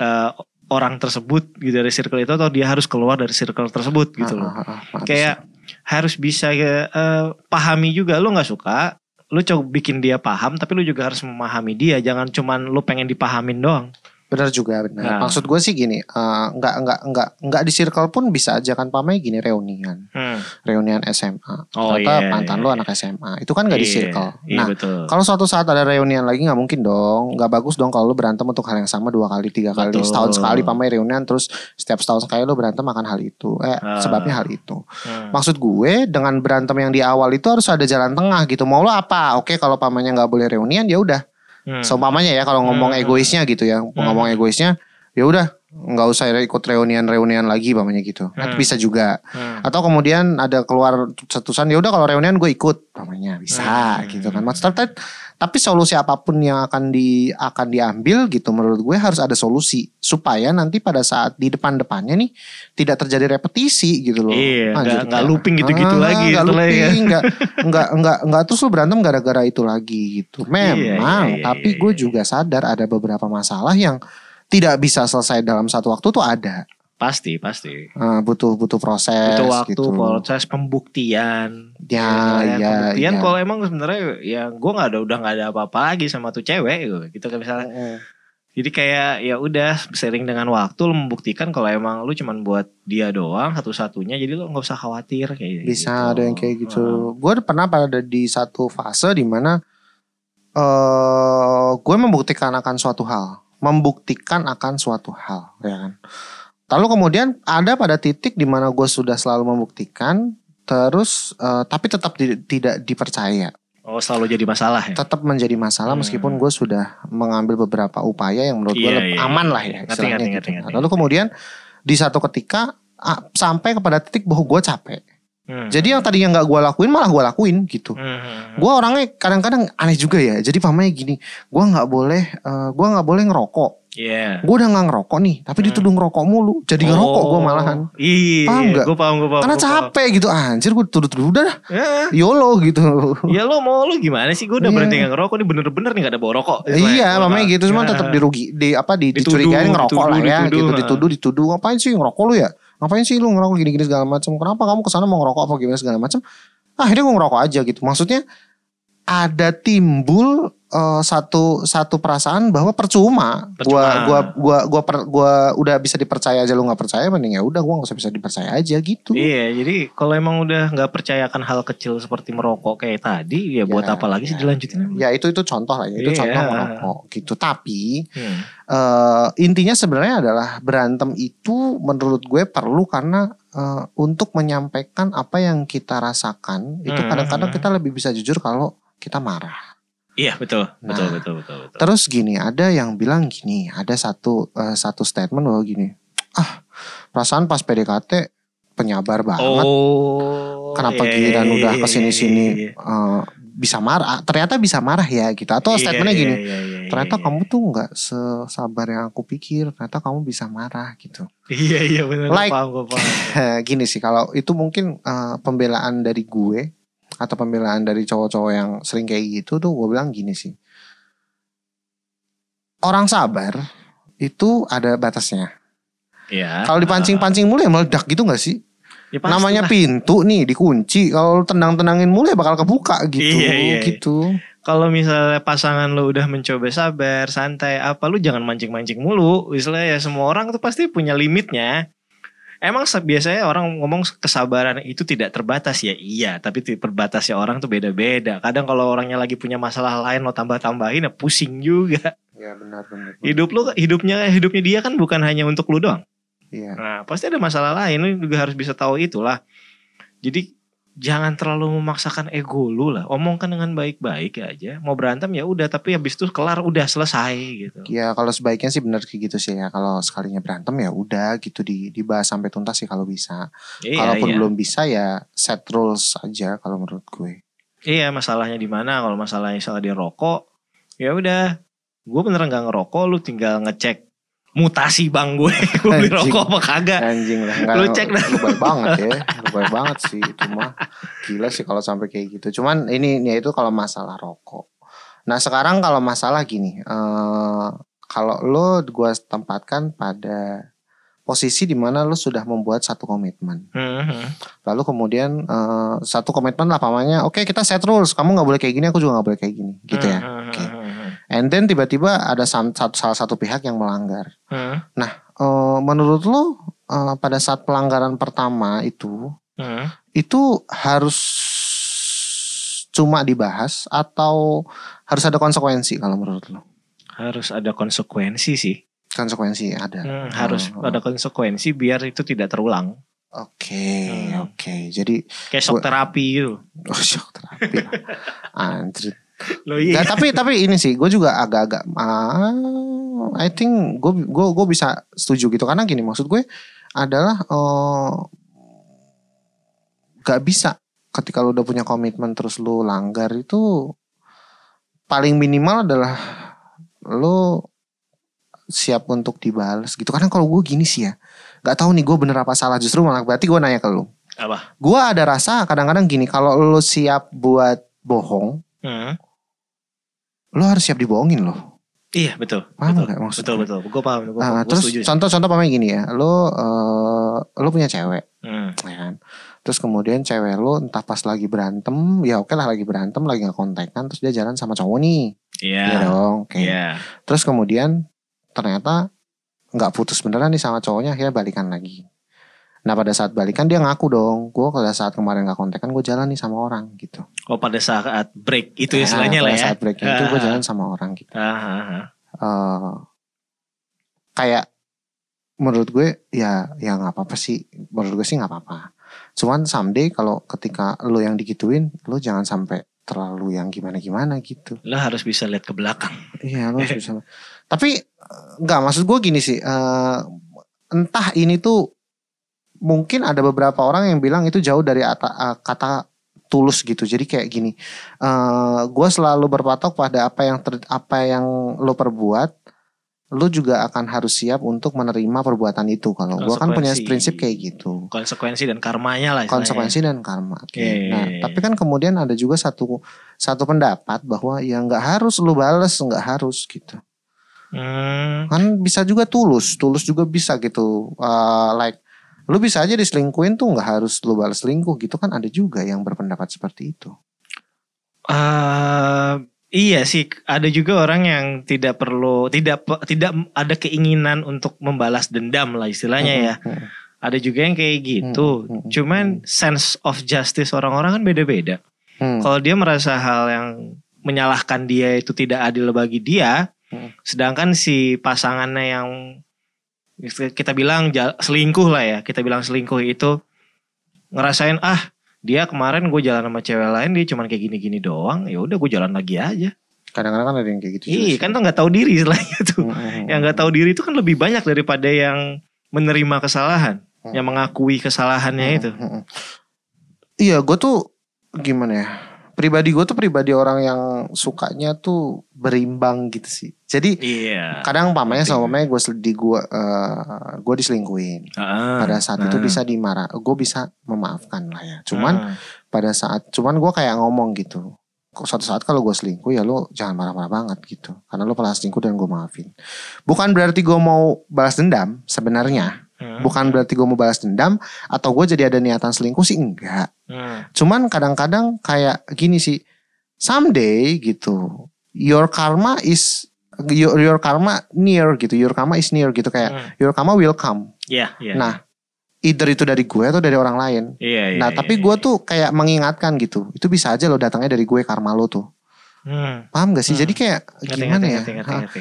eh, orang tersebut gitu dari circle itu atau dia harus keluar dari circle tersebut gitu loh Ah, ah, ah, ah, kayak harus bisa eh, pahami juga. Lo nggak suka lu coba bikin dia paham tapi lu juga harus memahami dia. Jangan cuman lu pengen dipahamin doang Bener juga bener. Nah. Maksud gue sih gini, eh, nggak nggak nggak nggak di circle pun bisa aja kan pamai gini reunian, Hmm. reunian SMA. Oh, Ternyata iya, mantan iya, lu iya. anak SMA. Itu kan nggak di Iya, circle. Iya Nah, betul. kalau suatu saat ada reunian lagi nggak mungkin dong, nggak bagus dong kalau lu berantem untuk hal yang sama dua kali, tiga kali, Betul. setahun sekali pamai reunian terus setiap setahun sekali lu berantem akan hal itu. Eh, Ah. sebabnya hal itu. Hmm. Maksud gue dengan berantem yang di awal itu harus ada jalan tengah gitu. Mau lo apa? Oke kalau pamannya nggak boleh reunian ya udah. Hmm. Seumpamanya ya kalau ngomong Hmm. egoisnya gitu ya, ngomong egoisnya ya udah nggak usah ikut reunian-reunian lagi pamannya gitu. Nah, Hmm. bisa juga. Hmm. Atau kemudian ada keluar cetusan ya udah kalau reunian gue ikut pamannya bisa Hmm. gitu kan. Maksud tapi, tapi solusi apa pun yang akan di akan diambil gitu menurut gue harus ada solusi supaya nanti pada saat di depan-depannya nih tidak terjadi repetisi gitu loh. Iya, Anjir, nggak- nggak kayak- looping gitu-gitu Ah, lagi nggak setelah ya. looping, nggak nggak nggak nggak terus lu berantem gara-gara itu lagi gitu. Memang, Iya, iya, tapi iya, gue iya. juga sadar ada beberapa masalah yang tidak bisa selesai dalam satu waktu tuh ada. Pasti, pasti. Ah, butuh butuh proses Itu waktu gitu. proses pembuktian. Ya, yang ya, pembuktian ya. kalau emang sebenarnya ya gue nggak ada udah nggak ada apa-apa lagi sama tuh cewek gitu. Gitu kan misalnya. Jadi kayak ya udah sering dengan waktu lu membuktikan kalau emang lu cuman buat dia doang satu-satunya jadi lu nggak usah khawatir kayak Bisa gitu. ada yang kayak gitu. Gue pernah pada di satu fase di mana eh gue membuktikan akan suatu hal, membuktikan akan suatu hal, ya kan. Lalu kemudian ada pada titik di mana gue sudah selalu membuktikan, terus eh, tapi tetap di- tidak dipercaya, Oh selalu jadi masalah ya. tetap menjadi masalah Hmm. meskipun gue sudah mengambil beberapa upaya yang menurut gue Iya, lebih iya, aman iya. lah ya. Ngerti, istilahnya ngerti, gitu. ngerti, ngerti. Lalu kemudian di satu ketika sampai kepada titik bahwa gue capek. Hmm. Jadi yang tadinya nggak gue lakuin malah gue lakuin gitu. Hmm. Gue orangnya kadang-kadang aneh juga ya. Jadi pamanya gini, gue nggak boleh, eh, gue nggak boleh ngerokok. Iya. Gue udah nggak ngerokok nih, tapi Hmm. dituduh ngerokok mulu. Jadi ngerokok gue malahan. Iya. Paham nggak? Gue paham, gue paham. Karena gua paham. capek gitu, anjir gue tuduh-tuduh udah dah, Ya. yolo gitu. Ya lo mau lu gimana sih? Gue udah Iya. berhenti ngerokok nih bener-bener nih gak ada bawa rokok. iya, mamanya gitu, cuman Ya. tetap dirugi, di apa di Dituduh, dicurigain ngerokok lah dituduh, ya, dituduh, gitu, ah. dituduh, dituduh, ngapain sih ngerokok lu ya? Ngapain sih lu ngerokok gini-gini segala macam? Kenapa kamu ke sana mau ngerokok apa gimana segala macam? Akhirnya gue ngerokok aja gitu. Maksudnya ada timbul eh, satu satu perasaan bahwa percuma, gua Percuma. gua gua gua per- gua udah bisa dipercaya aja lu nggak percaya mending ya udah gua nggak usah bisa dipercaya aja gitu. Iya, jadi kalau emang udah nggak percayakan hal kecil seperti merokok kayak tadi, ya buat Ya, apa lagi sih ya, dilanjutin? Ya itu itu contoh lah ya, itu Iya. contoh merokok gitu. Tapi Hmm. eh intinya sebenarnya adalah berantem itu menurut gue perlu karena eh, untuk menyampaikan apa yang kita rasakan itu Hmm. kadang-kadang kita lebih bisa jujur kalau kita marah. Iya betul, betul, Nah, betul, betul, betul. Terus gini, ada yang bilang gini, ada satu eh, satu statement bahwa gini, ah perasaan pas PDKT penyabar banget, Oh, kenapa iya, giliran iya, udah iya, ke sini-sini iya, iya. eh, bisa marah, ternyata bisa marah ya gitu. Atau Iya, statementnya iya, gini, iya, iya, iya, ternyata iya. kamu tuh nggak sesabar yang aku pikir, ternyata kamu bisa marah gitu. Iya, iya benar. Like- paham, paham. gini sih kalau itu mungkin eh, pembelaan dari gue atau pembelaan dari cowok-cowok yang sering kayak gitu tuh gue bilang gini sih orang sabar itu ada batasnya Iya. kalau dipancing-pancing mulu ya meledak gitu gak sih Ya, namanya lah. pintu nih dikunci kalau lu tendang-tendangin mulu ya bakal kebuka gitu Iya, iya, iya. gitu kalau misalnya pasangan lo udah mencoba sabar, santai, apa lu jangan mancing-mancing mulu. Misalnya ya semua orang tuh pasti punya limitnya. Emang biasanya orang ngomong kesabaran itu tidak terbatas ya iya, tapi terbatasnya orang tuh beda-beda. Kadang kalau orangnya lagi punya masalah lain lo tambah-tambahin ya pusing juga. ya benar benar Hidup lu hidupnya hidupnya dia kan bukan hanya untuk lu doang. iya Nah, pasti ada masalah lain lu juga harus bisa tahu itulah. Jadi jangan terlalu memaksakan ego lu lah. Omongkan dengan baik-baik aja. Mau berantem ya udah, tapi habis itu kelar udah selesai gitu. Ya kalau sebaiknya sih benar kayak gitu sih ya. Kalau sekalinya berantem ya udah gitu di dibahas sampai tuntas sih kalau bisa. Iya, Kalaupun iya. belum bisa ya set rules aja kalau menurut gue. Iya, masalahnya di mana? Kalau masalahnya salah dia rokok, ya udah. Gue beneran gak ngerokok, lu tinggal ngecek mutasi bang gue. gue beli rokok apa kagak. Anjing lah enggak. Lu cek dah. Lu baik banget ya. Lu baik banget sih itu mah. Gila sih kalau sampai kayak gitu. Cuman ini ya itu kalau masalah rokok. Nah, sekarang kalau masalah gini, eh kalau lo gue tempatkan pada posisi di mana lo sudah membuat satu komitmen. Hmm, Lalu kemudian eh, satu komitmen lah pamannya, oke kita set rules, kamu nggak boleh kayak gini, aku juga nggak boleh kayak gini, gitu ya. Hmm, Oke. hmm, hmm, hmm. And then tiba-tiba ada satu salah satu pihak yang melanggar. Hmm. Eh, menurut lo eh, pada saat pelanggaran pertama itu Hmm. itu harus cuma dibahas atau harus ada konsekuensi kalau menurut lo? Harus ada konsekuensi sih. Konsekuensi ada. Hmm, harus ada konsekuensi biar itu tidak terulang. Oke, Hmm. oke. Jadi Kayak shock Gua- terapi gitu. oh shock terapi. Anjir. Loh iya. Nggak, tapi tapi ini sih, gue juga agak-agak, ah, I think gue gue gue bisa setuju gitu karena gini maksud gue adalah eh, gak bisa ketika lu udah punya komitmen terus lu langgar itu paling minimal adalah lu siap untuk dibalas gitu karena kalau gue gini sih ya nggak tahu nih gue bener apa salah justru malah berarti gue nanya ke lu Apa? gue ada rasa kadang-kadang gini kalau lu siap buat bohong Hmm. Lu harus siap dibohongin loh Iya betul. Paham betul. nggak maksud betul betul. Gue paham. Gue Nah, terus setuju. contoh-contoh pamanya gini ya, lo eh lo punya cewek, Hmm. ya kan? Terus kemudian cewek lo entah pas lagi berantem, ya oke lah lagi berantem, lagi nggak kontekan, terus dia jalan sama cowok nih, Iya. Iya dong, oke. Iya. Terus kemudian ternyata nggak putus beneran nih sama cowoknya, akhirnya balikan lagi. Nah pada saat balikan dia ngaku dong, gue pada saat kemarin nggak kontekan gue jalan nih sama orang gitu. Oh pada saat break itu Nah, istilahnya pada lah ya. saat break itu gue jalan sama orang gitu. Ah. eh kayak menurut gue ya ya nggak apa-apa sih menurut gue sih nggak apa-apa cuman someday kalau ketika lo yang digituin lo jangan sampai terlalu yang gimana-gimana gitu Lo harus bisa lihat ke belakang. iya lo harus bisa tapi eh, nggak maksud gue gini sih eh, entah ini tuh mungkin ada beberapa orang yang bilang itu jauh dari ata- eh, kata tulus gitu jadi kayak gini eh gue selalu berpatok pada apa yang ter- apa yang lo perbuat lo juga akan harus siap untuk menerima perbuatan itu kalau gue kan punya Konsekuensi. prinsip kayak gitu Konsekuensi dan karmanya lah. istilahnya. konsekuensi dan karma. Oke. Iya, Nah, tapi kan kemudian ada juga satu satu pendapat bahwa ya nggak harus lu bales, nggak harus gitu. Hmm. Kan bisa juga tulus, tulus juga bisa gitu. Uh, like lu bisa aja diselingkuin tuh nggak harus lu balas selingkuh gitu kan ada juga yang berpendapat seperti itu. Eh, iya sih, ada juga orang yang tidak perlu tidak tidak ada keinginan untuk membalas dendam lah istilahnya ya. Hmm, Ada juga yang kayak gitu. Hmm, hmm, Cuman sense of justice orang-orang kan beda-beda. hmm, Kalau dia merasa hal yang menyalahkan dia itu tidak adil bagi dia, Hmm. sedangkan si pasangannya yang kita bilang selingkuh lah ya, kita bilang selingkuh itu ngerasain ah dia kemarin gue jalan sama cewek lain dia cuman kayak gini-gini doang, ya udah gue jalan lagi aja. Kadang-kadang kan ada yang kayak gitu. Iya kan tuh nggak tahu diri istilahnya tuh. Hmm, hmm, Yang nggak tahu diri itu kan lebih banyak daripada yang menerima kesalahan, Hmm. yang mengakui kesalahannya hmm, itu. Iya, gue tuh gimana ya? Pribadi gue tuh pribadi orang yang sukanya tuh berimbang gitu sih. Jadi Iya. kadang Penting. sama pamanya gue di gue eh, gue diselingkuhin Ah, pada saat itu ah, bisa dimarah gue bisa memaafkan lah ya cuman ah. pada saat cuman gue kayak ngomong gitu kok suatu saat kalau gue selingkuh ya lo jangan marah-marah banget gitu karena lo pernah selingkuh dan gue maafin bukan berarti gue mau balas dendam sebenarnya Hmm. bukan berarti gue mau balas dendam atau gue jadi ada niatan selingkuh sih enggak Hmm. cuman kadang-kadang kayak gini sih someday gitu your karma is your, your karma near gitu your karma is near gitu kayak Hmm. your karma will come Iya, iya. Nah, either itu dari gue atau dari orang lain Iya, iya. nah iya, tapi iya. gue tuh kayak mengingatkan gitu itu bisa aja lo datangnya dari gue karma lo tuh Hmm. paham gak sih Hmm. jadi kayak gimana ngerti, ya ngerti, ngerti, ngerti.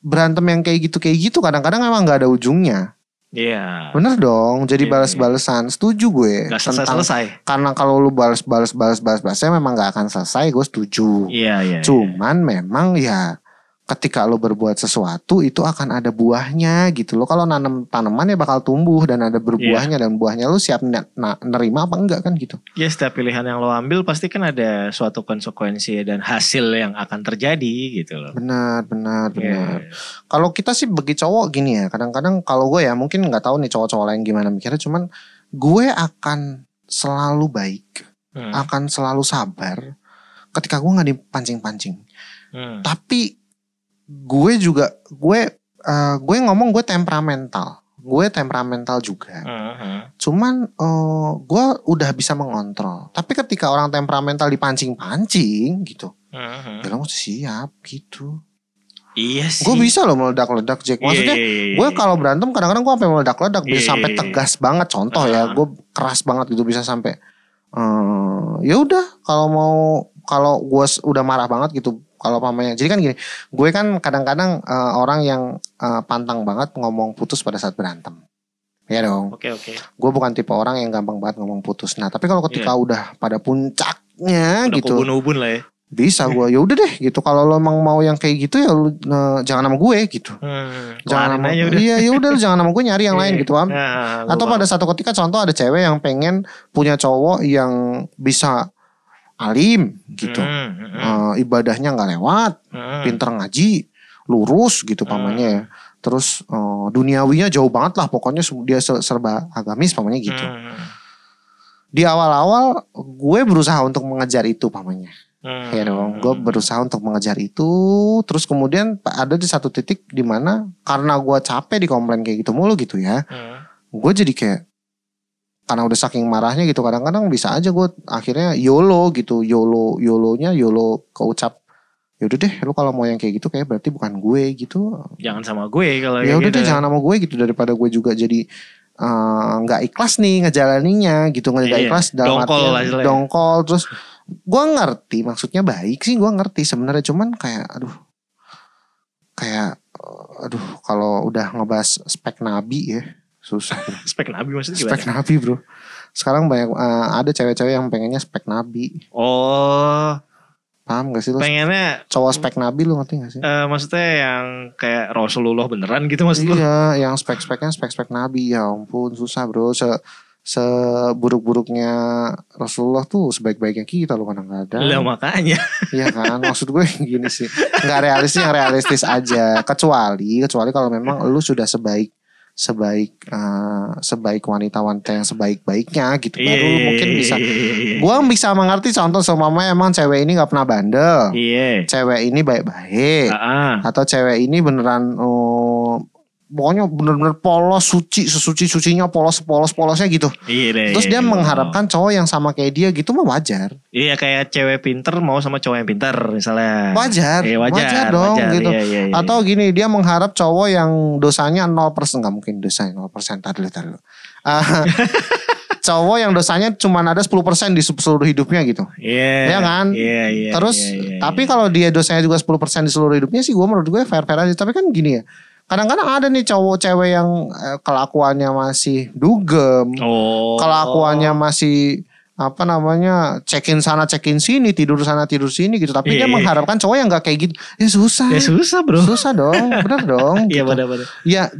berantem yang kayak gitu kayak gitu kadang-kadang emang nggak ada ujungnya Iya. bener dong jadi Iya, balas-balesan setuju gue Gak selesai tentang selesai. karena kalau lu balas-balas balas-balas balasnya memang nggak akan selesai gue setuju Iya, iya. Cuman memang ya ketika lo berbuat sesuatu itu akan ada buahnya gitu lo kalau nanam tanaman ya bakal tumbuh dan ada berbuahnya Iya. dan buahnya lo siap nerima apa enggak kan gitu Ya setiap pilihan yang lo ambil pasti kan ada suatu konsekuensi dan hasil yang akan terjadi gitu loh. benar benar benar Iya. kalau kita sih bagi cowok gini ya kadang-kadang kalau gue ya mungkin nggak tahu nih cowok-cowok lain gimana mikirnya cuman gue akan selalu baik Hmm. akan selalu sabar ketika gue nggak dipancing-pancing Hmm. tapi gue juga gue eh, gue ngomong gue temperamental gue temperamental juga hmm. cuman eh, gue udah bisa mengontrol tapi ketika orang temperamental dipancing-pancing gitu Hmm, hmm. ya siap gitu Iya sih. Gue bisa loh meledak-ledak Jack. Maksudnya Iya, iya, iya, gue kalau berantem kadang-kadang gue sampai meledak-ledak bisa sampai tegas banget. Contoh ya, Ah. gue keras banget gitu bisa sampai. eh ya udah kalau mau kalau gue udah marah banget gitu kalau pamannya. Jadi kan gini, gue kan kadang-kadang eh, orang yang eh, pantang banget ngomong putus pada saat berantem. Ya dong. Oke oke. Gue bukan tipe orang yang gampang banget ngomong putus. Nah, tapi kalau ketika udah pada puncaknya Udah gitu, ubun-ubun lah ya. bisa gue. Ya udah deh gitu. Kalau lo emang mau yang kayak gitu ya lu eh, jangan sama gue gitu. Hmm, Jangan sama. Iya, ya udah jangan sama gue nyari yang lain Iya. gitu, Am. Nah, Atau pada satu ketika contoh ada cewek yang pengen punya cowok yang bisa alim gitu. Hmm, hmm, hmm, Eh, ibadahnya nggak lewat, hmm. pinter ngaji, lurus gitu pamannya ya. Terus eh, duniawinya jauh banget lah pokoknya dia se- serba agamis pamannya gitu. Hmm, Di awal-awal gue berusaha untuk mengejar itu pamannya. hmm, Ya dong, gue berusaha untuk mengejar itu. Terus kemudian ada di satu titik di mana karena gue capek dikomplain kayak gitu mulu gitu ya. hmm. Gue jadi kayak karena udah saking marahnya gitu kadang-kadang bisa aja gue akhirnya YOLO gitu. YOLO YOLO-nya YOLO keucap. Yaudah deh, lu kalau mau yang kayak gitu kayak berarti bukan gue gitu. Jangan sama gue kalau Ya udah gitu. deh jangan sama gue gitu daripada gue juga jadi eh, nggak ikhlas nih ngejalaninya gitu nggak Iya, ikhlas dalam dongkol artian lah dongkol terus gue ngerti maksudnya baik sih gue ngerti sebenarnya cuman kayak aduh kayak eh, aduh kalau udah ngebahas spek nabi ya susah bro. Spek nabi maksudnya spek gimana? nabi bro sekarang banyak eh, ada cewek-cewek yang pengennya spek nabi Oh, paham gak sih lu pengennya cowok spek nabi lu ngerti gak sih eh, maksudnya yang kayak Rasulullah beneran gitu maksud lu? Iya, yang spek-speknya spek-spek Nabi. Ya ampun, susah bro. Se seburuk-buruknya Rasulullah tuh sebaik-baiknya kita loh kadang-kadang. Lah makanya. Iya kan, maksud gue gini sih. Nggak realistis, yang realistis aja. Kecuali, kecuali kalau memang lu sudah sebaik sebaik eh, sebaik wanita-wanita yang sebaik-baiknya gitu baru lu mungkin bisa Iya. gua bisa mengerti contoh seumpamanya emang cewek ini nggak pernah bandel Iya. cewek ini baik-baik Ah, atau cewek ini beneran oh, pokoknya bener-bener polos suci sesuci sucinya polos polos polosnya gitu iya deh. terus dia iya. mengharapkan cowok yang sama kayak dia gitu mah wajar Iya kayak cewek pinter mau sama cowok yang pinter misalnya. wajar Iya wajar, dong wajar, gitu iya, iya, iya. atau gini dia mengharap cowok yang dosanya 0% nggak mungkin dosanya 0% tadi dulu tadi. Ah, cowok yang dosanya cuma ada 10% di seluruh hidupnya gitu Iya. Iya kan? Iya iya. Terus iya, iya, tapi iya. kalau dia dosanya juga 10% di seluruh hidupnya sih gue menurut gue fair-fair aja. Tapi kan gini ya. Kadang-kadang ada nih cowok cewek yang eh, kelakuannya masih dugem. Oh. Kelakuannya masih apa namanya cekin sana cekin sini tidur sana tidur sini gitu tapi dia Iya. mengharapkan cowok yang nggak kayak gitu ya susah Ya susah bro. susah dong bener dong Iya gitu. benar-benar. ya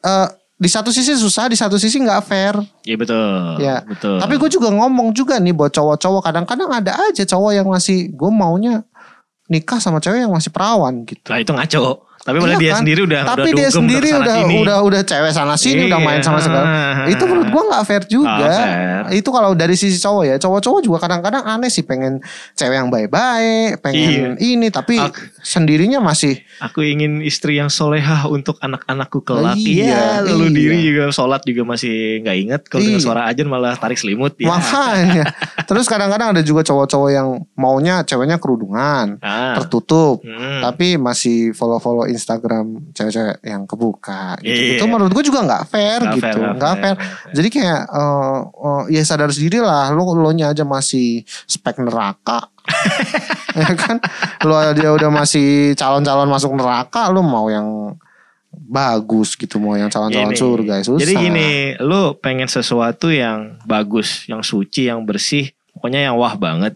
eh, di satu sisi susah di satu sisi nggak fair Iya betul. Ya. Betul. Tapi gue juga ngomong juga nih buat cowok-cowok kadang-kadang ada aja cowok yang masih gue maunya nikah sama cewek yang masih perawan gitu. Nah itu ngaco. Tapi Iya malah dia kan? sendiri udah Tapi udah dia sendiri udah sini. udah udah cewek sana sini udah Iya. main sama segala. Itu menurut gue nggak fair juga. Nggak fair. Itu kalau dari sisi cowok ya, cowok-cowok juga kadang-kadang aneh sih pengen cewek yang baik-baik, pengen ini tapi Ak- sendirinya masih Aku ingin istri yang solehah untuk anak-anakku kelak. Iya, Iya, lalu iya. diri juga sholat juga masih nggak inget. Kalau dengar Iya. suara ajan malah tarik selimut. Ya. makanya. Terus kadang-kadang ada juga cowok-cowok yang maunya ceweknya kerudungan, Ah. tertutup. Hmm. tapi masih follow-follow Instagram cewek-cewek yang kebuka gitu. Iya. Itu menurut gue juga nggak fair Nggak gitu, fair, nggak nggak fair. fair. Jadi kayak eh, eh, ya sadar sendiri lah, lo lo nya aja masih spek neraka. ya kan, lo dia udah masih calon-calon masuk neraka, lo mau yang bagus gitu, mau yang calon-calon surga susah. Jadi gini, lu pengen sesuatu yang bagus, yang suci, yang bersih, pokoknya yang wah banget.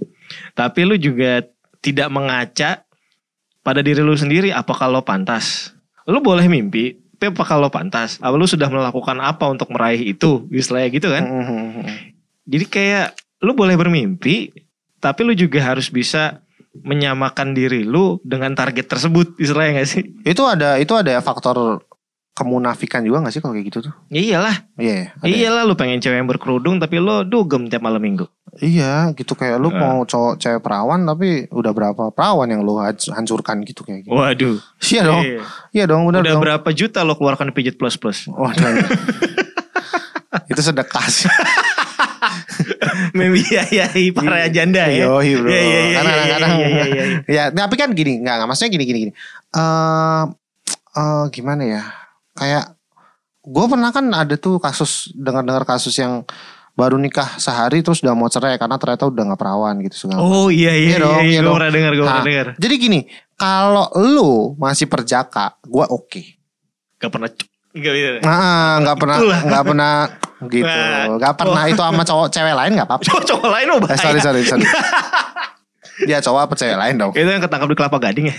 Tapi lu juga tidak mengaca pada diri lu sendiri apakah lo pantas. Lu boleh mimpi, tapi apakah lo pantas? Apa lu sudah melakukan apa untuk meraih itu? Istilahnya gitu kan. Mhm. Jadi kayak lu boleh bermimpi, tapi lu juga harus bisa menyamakan diri lu dengan target tersebut. Istilahnya gak sih? Itu ada itu ada faktor kemunafikan juga gak sih kalau kayak gitu tuh? Ya iyalah, Iya. ya? iyalah lu pengen cewek yang berkerudung tapi lu dugem tiap malam minggu. Iya gitu kayak lu Nah. mau cowok cewek perawan tapi udah berapa perawan yang lu hanc- hancurkan gitu kayak gitu. Waduh. Iya dong. Iya. Iya dong bener Udah dong. berapa juta lo keluarkan pijit plus plus? Waduh. itu sedekah sih. Membiayai para janda ya. Yoi bro. Iya, iya, iya, Karena iya, kadang-kadang iya, iya, iya, iya. ya tapi kan gini nggak nggak maksudnya gini gini gini eh eh, gimana ya kayak gue pernah kan ada tuh kasus dengar-dengar kasus yang baru nikah sehari terus udah mau cerai karena ternyata udah nggak perawan gitu segala Oh iya iya Iya iya, dong, iya, iya gue pernah dengar, gue Nah, pernah dengar. jadi gini kalau lu masih perjaka gue oke. Gak pernah Gak nah nggak pernah nggak pernah gitu. Nah, nggak pernah itu sama cowok cewek lain nggak apa-apa. Cowok-cowok lain oh eh, sorry sorry sorry dia cowok apa cewek lain dong Itu yang ketangkap di kelapa gading ya.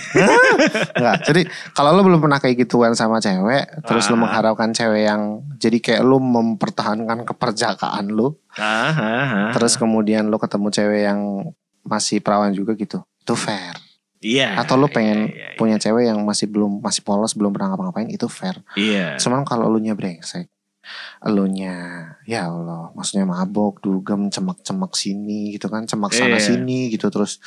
Enggak. Jadi kalau lu belum pernah kayak gituan sama cewek, terus lu Ah. mengharapkan cewek yang jadi kayak lu mempertahankan keperjakaan lu, Ah, ah, ah. terus kemudian lu ketemu cewek yang masih perawan juga gitu. Itu fair. Iya. Atau lu pengen iya, iya, punya cewek yang masih belum masih polos, belum pernah ngapa-ngapain, itu fair. Iya. Cuman kalau lu nya brengsek, elunya ya Allah, maksudnya mabok, dugem, cemek-cemek sini gitu kan, cemek sana Iya. sini gitu terus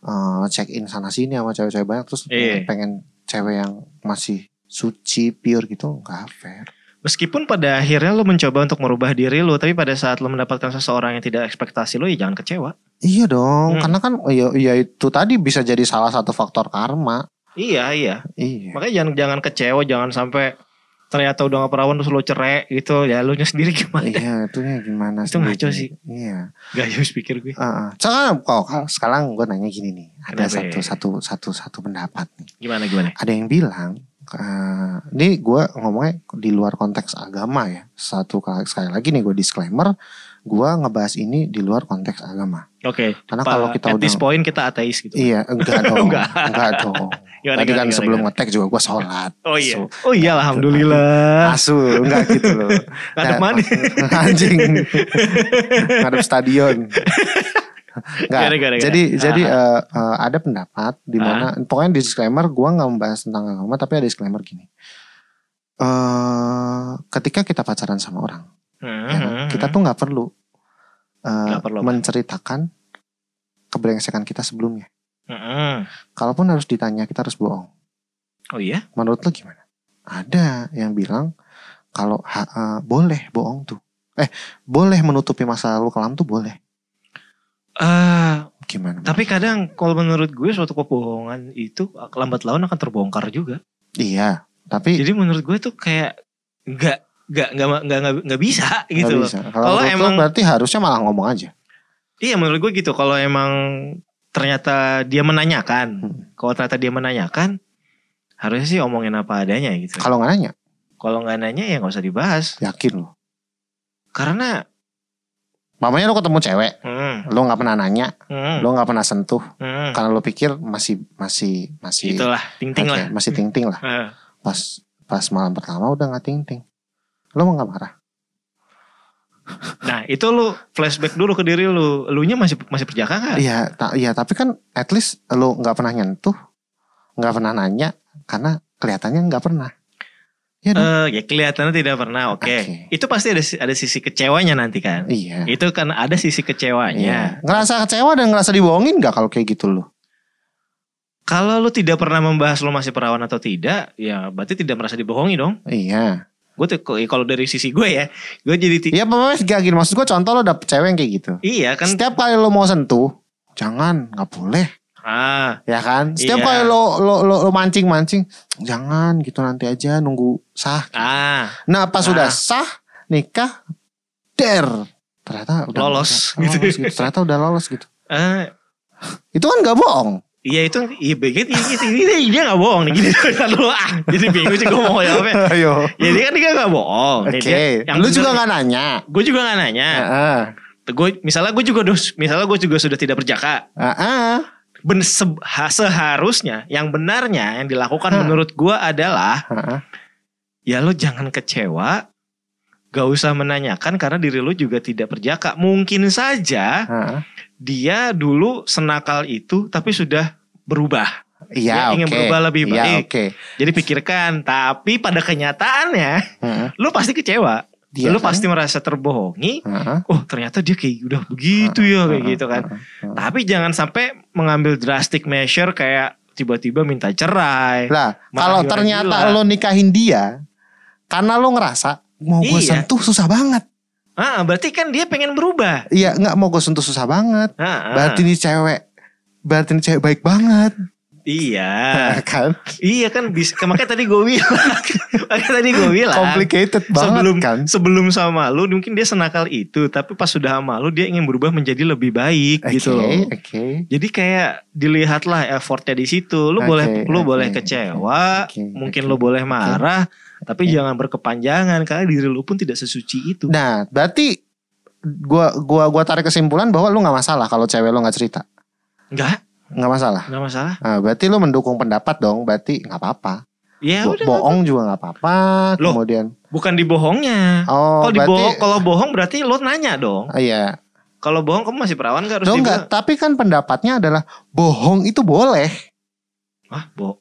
eh, check in sana sini sama cewek-cewek banyak terus Iya. pengen cewek yang masih suci pure gitu nggak fair. Meskipun pada akhirnya lo mencoba untuk merubah diri lo, tapi pada saat lo mendapatkan seseorang yang tidak ekspektasi lo, ya jangan kecewa. Iya dong, Hmm. karena kan ya, ya itu tadi bisa jadi salah satu faktor karma. Iya iya. Iya. Makanya jangan jangan kecewa, jangan sampai ternyata udah gak perawan terus lo cerai gitu. Ya lo nya sendiri gimana? Iya, itunya gimana Itu ngaco sih. Iya. Gak harus pikir gue. Heeh. Sekarang kok sekarang gue nanya gini nih. Ada Kenapa satu ya? satu satu satu pendapat nih. Gimana gimana? Ada yang bilang eh, ini gue ngomongnya di luar konteks agama ya. Satu kali sekali lagi nih gue disclaimer, gue ngebahas ini di luar konteks agama. Oke. Karena Pa- kalau kita at udah this point kita ateis gitu. Iya, enggak dong. Enggak. enggak. dong. Gimana, Tadi gimana, kan gimana, sebelum gimana? ngetek juga gue sholat. Oh iya. So, Oh iya alhamdulillah. asu, enggak gitu loh. Ngadep Nah, mana? Anjing. Ngadep stadion. Enggak. Gara-gara, gara. Jadi Ah. jadi eh, eh, ada pendapat di mana pokoknya di disclaimer gua nggak membahas tentang agama tapi ada disclaimer gini. eh ketika kita pacaran sama orang, ya kan, Hmm, kita tuh nggak perlu, eh, Nggak perlu menceritakan kebrengsekan kita sebelumnya. Hmm. Kalaupun harus ditanya, kita harus bohong. Oh iya? Menurut lo gimana? Ada yang bilang kalau eh, boleh bohong tuh. Eh, boleh menutupi masa lalu kelam tuh boleh. Eh, Gimana? tapi kadang kalau menurut gue suatu kebohongan itu lambat laun akan terbongkar juga. Iya, tapi Jadi menurut gue tuh kayak nggak nggak nggak nggak nggak bisa gitu loh. bisa. Kalau emang- berarti harusnya malah ngomong aja. Iya menurut gue gitu. Kalau emang ternyata dia menanyakan, Hmm. kalau ternyata dia menanyakan, harusnya sih omongin apa adanya gitu. Kalau nggak nanya, Kalau nggak nanya ya nggak usah dibahas. yakin lo. Karena, Mamanya lo ketemu cewek, hmm, lo nggak pernah nanya, hmm, lo nggak pernah sentuh, hmm, karena lo pikir masih masih masih itulah ting ting oke, lah. masih ting ting lah. Eh, Pas pas malam pertama udah nggak ting ting, lo mau nggak marah? Nah itu lu flashback dulu ke diri lu, lu nya masih masih perjaka nggak? Iya, ta- iya tapi kan at least lo nggak pernah nyentuh, nggak pernah nanya, karena kelihatannya nggak pernah. Dong. Eh, ya kelihatannya tidak pernah. Oke, Oke. itu pasti ada ada sisi kecewanya nanti kan. iya. Itu kan ada sisi kecewanya. Iya. Ngerasa kecewa dan ngerasa dibohongin nggak kalau kayak gitu lo? Kalau lu tidak pernah membahas lu masih perawan atau tidak, ya berarti tidak merasa dibohongi dong. Iya. Gue tuh kalau dari sisi gue ya, gue jadi Iya pokoknya gak gini maksud gue contoh lo dapet cewek yang kayak gitu. iya kan. Setiap kali lo mau sentuh, jangan, nggak boleh, Ah, ya kan? Setiap Iya. kali lo lo lo, lo mancing mancing, jangan gitu nanti aja nunggu sah. ah, Nah pas Ah. sudah sah nikah, der ternyata udah Lolos, gitu. lolos gitu. Ternyata udah lolos gitu. eh, Itu kan gak bohong. Iya itu, iya begitu, gitu, ini dia nggak bohong nih, gini lu ah, jadi bingung sih gue mau jawab apa. Ayo. Ya dia kan dia nggak bohong. Oke. Dia- yang Lu juga bener- gak nanya. Gue juga nggak nanya. Heeh. Gue misalnya gue juga misalnya gue juga sudah tidak berjaka. Heeh. Ben, se- ha- seharusnya yang benarnya yang dilakukan Hah. menurut gue adalah Heeh. ya lo jangan kecewa. Gak usah menanyakan karena diri lo juga tidak berjaka. Mungkin saja Heeh. dia dulu senakal itu tapi sudah berubah. Iya, Dia ingin oke. berubah lebih Iya, baik. oke. Jadi pikirkan. Tapi pada kenyataannya lo pasti kecewa. Iya lo kan? pasti merasa terbohongi. Heeh. Oh ternyata dia kayak udah begitu ya kayak gitu kan. heeh. Tapi jangan sampai mengambil drastic measure kayak tiba-tiba minta cerai. Lah, kalau ternyata lo nikahin dia karena lo ngerasa mau gue Iya. sentuh susah banget. Ah, berarti kan dia pengen berubah. Iya nggak mau gue sentuh susah banget. Ah, ah. Berarti ini cewek, berarti ini cewek baik banget, iya. kan? iya kan bisa. Makanya tadi gue bilang. makanya tadi gue bilang. Complicated banget sebelum kan? sebelum sama lu mungkin dia senakal itu tapi pas sudah sama lu dia ingin berubah menjadi lebih baik Oke, gitu loh oke. jadi kayak dilihatlah effortnya di situ lu Oke, boleh lu oke, boleh kecewa oke, mungkin oke, lu boleh marah tapi Oke. jangan berkepanjangan karena diri lu pun tidak sesuci itu Nah, berarti gua gua gua tarik kesimpulan bahwa lu nggak masalah kalau cewek lu nggak cerita, enggak nggak masalah. enggak masalah Nah, berarti lu mendukung pendapat dong, berarti nggak apa-apa. ya Bo- udah bohong juga nggak apa-apa. Kemudian, bukan dibohongnya oh kalau berarti, dibohong kalau bohong berarti lu nanya dong Ah, iya. kalau bohong kamu masih perawan gak harus Dong dibilang nggak, tapi kan pendapatnya adalah bohong itu boleh. ah bohong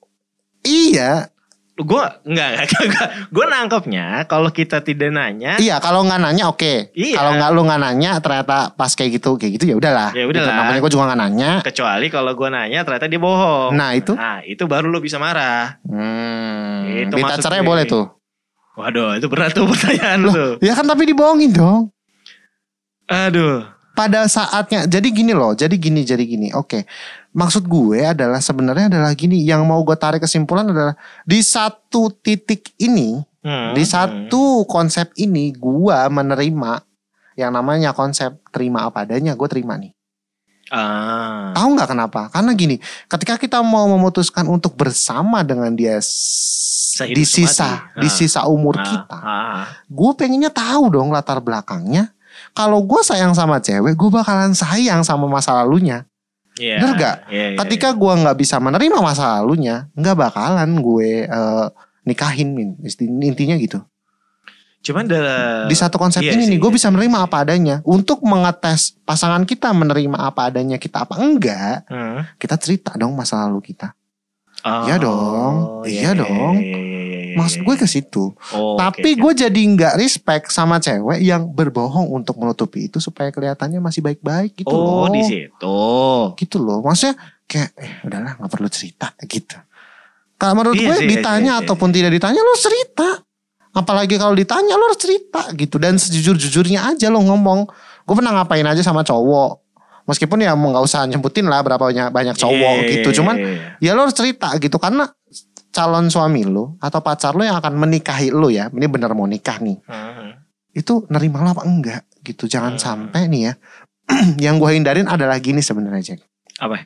Iya, gue enggak, enggak, gue nangkepnya kalau kita tidak nanya iya. Kalau nggak nanya oke. Iya. Kalau nggak lu nggak nanya, ternyata pas kayak gitu, kayak gitu ya udahlah. Ya udahlah. Gitu. Namanya gue juga nggak nanya. kecuali kalau gue nanya ternyata dia bohong Nah itu, nah itu baru lo bisa marah hmm, Itu minta cerai boleh tuh. waduh itu berat tuh pertanyaan Loh. tuh Ya kan tapi dibohongin dong. aduh pada saatnya jadi gini loh jadi gini jadi gini oke maksud gue adalah sebenarnya adalah gini yang mau gue tarik kesimpulan adalah di satu titik ini Hmm, di hmm. satu konsep ini gue menerima yang namanya konsep terima apa adanya gue terima nih ah tahu nggak kenapa karena gini ketika kita mau memutuskan untuk bersama dengan dia Sehidup di sisa semati. di Ah. sisa umur ah, kita ah. gue pengennya tahu dong latar belakangnya kalau gue sayang sama cewek gue bakalan sayang sama masa lalunya Iya, Bener gak? iya, iya, ketika gue nggak bisa menerima masa lalunya nggak bakalan gue eh, nikahin Min. Intinya gitu iya. cuman dalam di satu konsep iya ini sih, nih gue iya bisa menerima iya apa adanya untuk mengetes pasangan kita menerima apa adanya kita apa enggak Hmm. kita cerita dong masa lalu kita Oh, Iya dong, iya dong. iya, iya, iya, iya, maksud iya. gue ke situ. Oh, tapi oke. gue jadi nggak respect sama cewek yang berbohong untuk menutupi itu supaya kelihatannya masih baik-baik gitu oh loh. di situ. Gitu loh. Maksudnya kayak eh udahlah nggak perlu cerita gitu. Kalau menurut Iya gue sih, iya ditanya iya sih. ataupun tidak ditanya lo cerita. Apalagi kalau ditanya lo harus cerita gitu. Dan sejujur-jujurnya aja lo ngomong. Gue pernah ngapain aja sama cowok. Meskipun ya mau nggak usah nyebutin lah berapa banyak banyak cowok Iya, gitu. iya, cuman iya, iya. ya lo harus cerita gitu. Karena calon suami lo atau pacar lo yang akan menikahi lo ya ini bener mau nikah nih Hmm. itu nerima lo apa enggak gitu jangan Hmm. sampai nih ya yang gue hindarin adalah gini sebenarnya Jack apa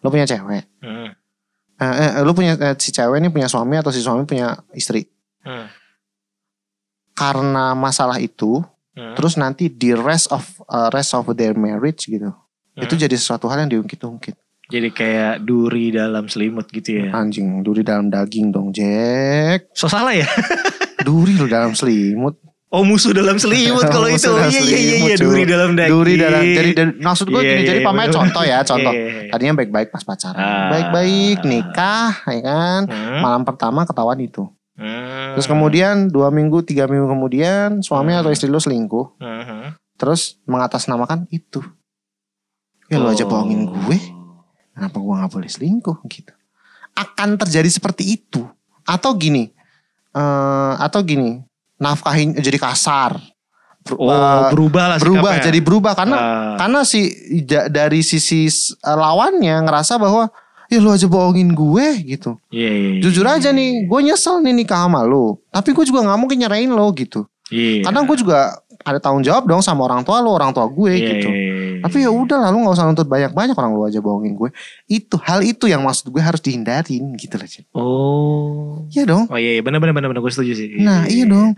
lo punya cewek Hmm. Eh, eh, lu punya eh, si cewek ini punya suami atau si suami punya istri Hmm. karena masalah itu Hmm. terus nanti di rest of uh, rest of their marriage gitu itu Hmm. jadi sesuatu hal yang diungkit-ungkit Jadi kayak duri dalam selimut gitu ya. anjing duri dalam daging dong Jack So salah ya? duri lu dalam selimut Oh musuh dalam selimut kalau itu. Iya iya iya iya duri dalam daging. duri dalam jadi dan- maksud gue Iya, gini iya, jadi iya, pamer contoh ya contoh Iya, iya, iya. tadinya baik-baik pas pacaran Ah. baik-baik nikah ya kan Hmm. malam pertama ketahuan itu Hmm. terus kemudian dua minggu tiga minggu kemudian suami Hmm. atau istri lu selingkuh Hmm. terus mengatasnamakan itu ya lu aja Oh. bohongin gue kenapa gue nggak boleh selingkuh gitu akan terjadi seperti itu atau gini eh atau gini nafkahin jadi kasar Ber- Oh eh, berubah lah berubah sikapnya. jadi berubah karena Ah. karena si da- dari sisi eh, lawannya ngerasa bahwa ya lu aja bohongin gue gitu Iya, iya, iya. jujur aja nih gue nyesel nih nikah sama lu tapi gue juga nggak mungkin nyerahin lo gitu Iya. karena gue juga ada tanggung jawab dong sama orang tua lo orang tua gue Iya, gitu iya, iya. Tapi ya udah lah lu nggak usah nuntut banyak-banyak orang lu aja bohongin gue. Itu hal itu yang maksud gue harus dihindarin gitu loh. Oh. Iya dong. Oh iya, iya. benar benar benar benar gue setuju sih. Nah iya dong.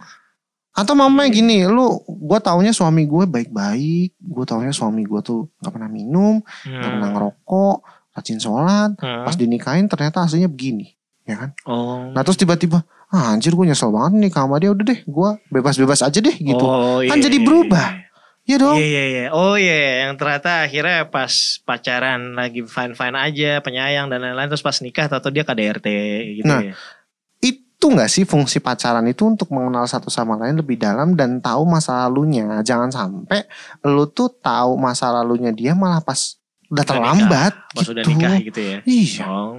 Atau mamanya gini, lu gue taunya suami gue baik-baik, gue taunya suami gue tuh nggak pernah minum, Hmm. pernah ngerokok, rajin sholat, Hmm. pas dinikahin ternyata aslinya begini, ya kan? Oh. Nah terus tiba-tiba, ah, anjir gue nyesel banget nih sama dia, udah deh, gue bebas-bebas aja deh gitu. Oh, iya, Kan jadi iya, berubah. Iya. Dong. Iya iya iya. Oh iya, yang ternyata akhirnya pas pacaran lagi fine fine aja, penyayang dan lain-lain terus pas nikah atau dia KDRT gitu Nah, ya. itu nggak sih fungsi pacaran itu untuk mengenal satu sama lain lebih dalam dan tahu masa lalunya. Jangan sampai lu tuh tahu masa lalunya dia malah pas udah Udah terlambat Pas gitu. udah nikah gitu ya. Iya, Oh.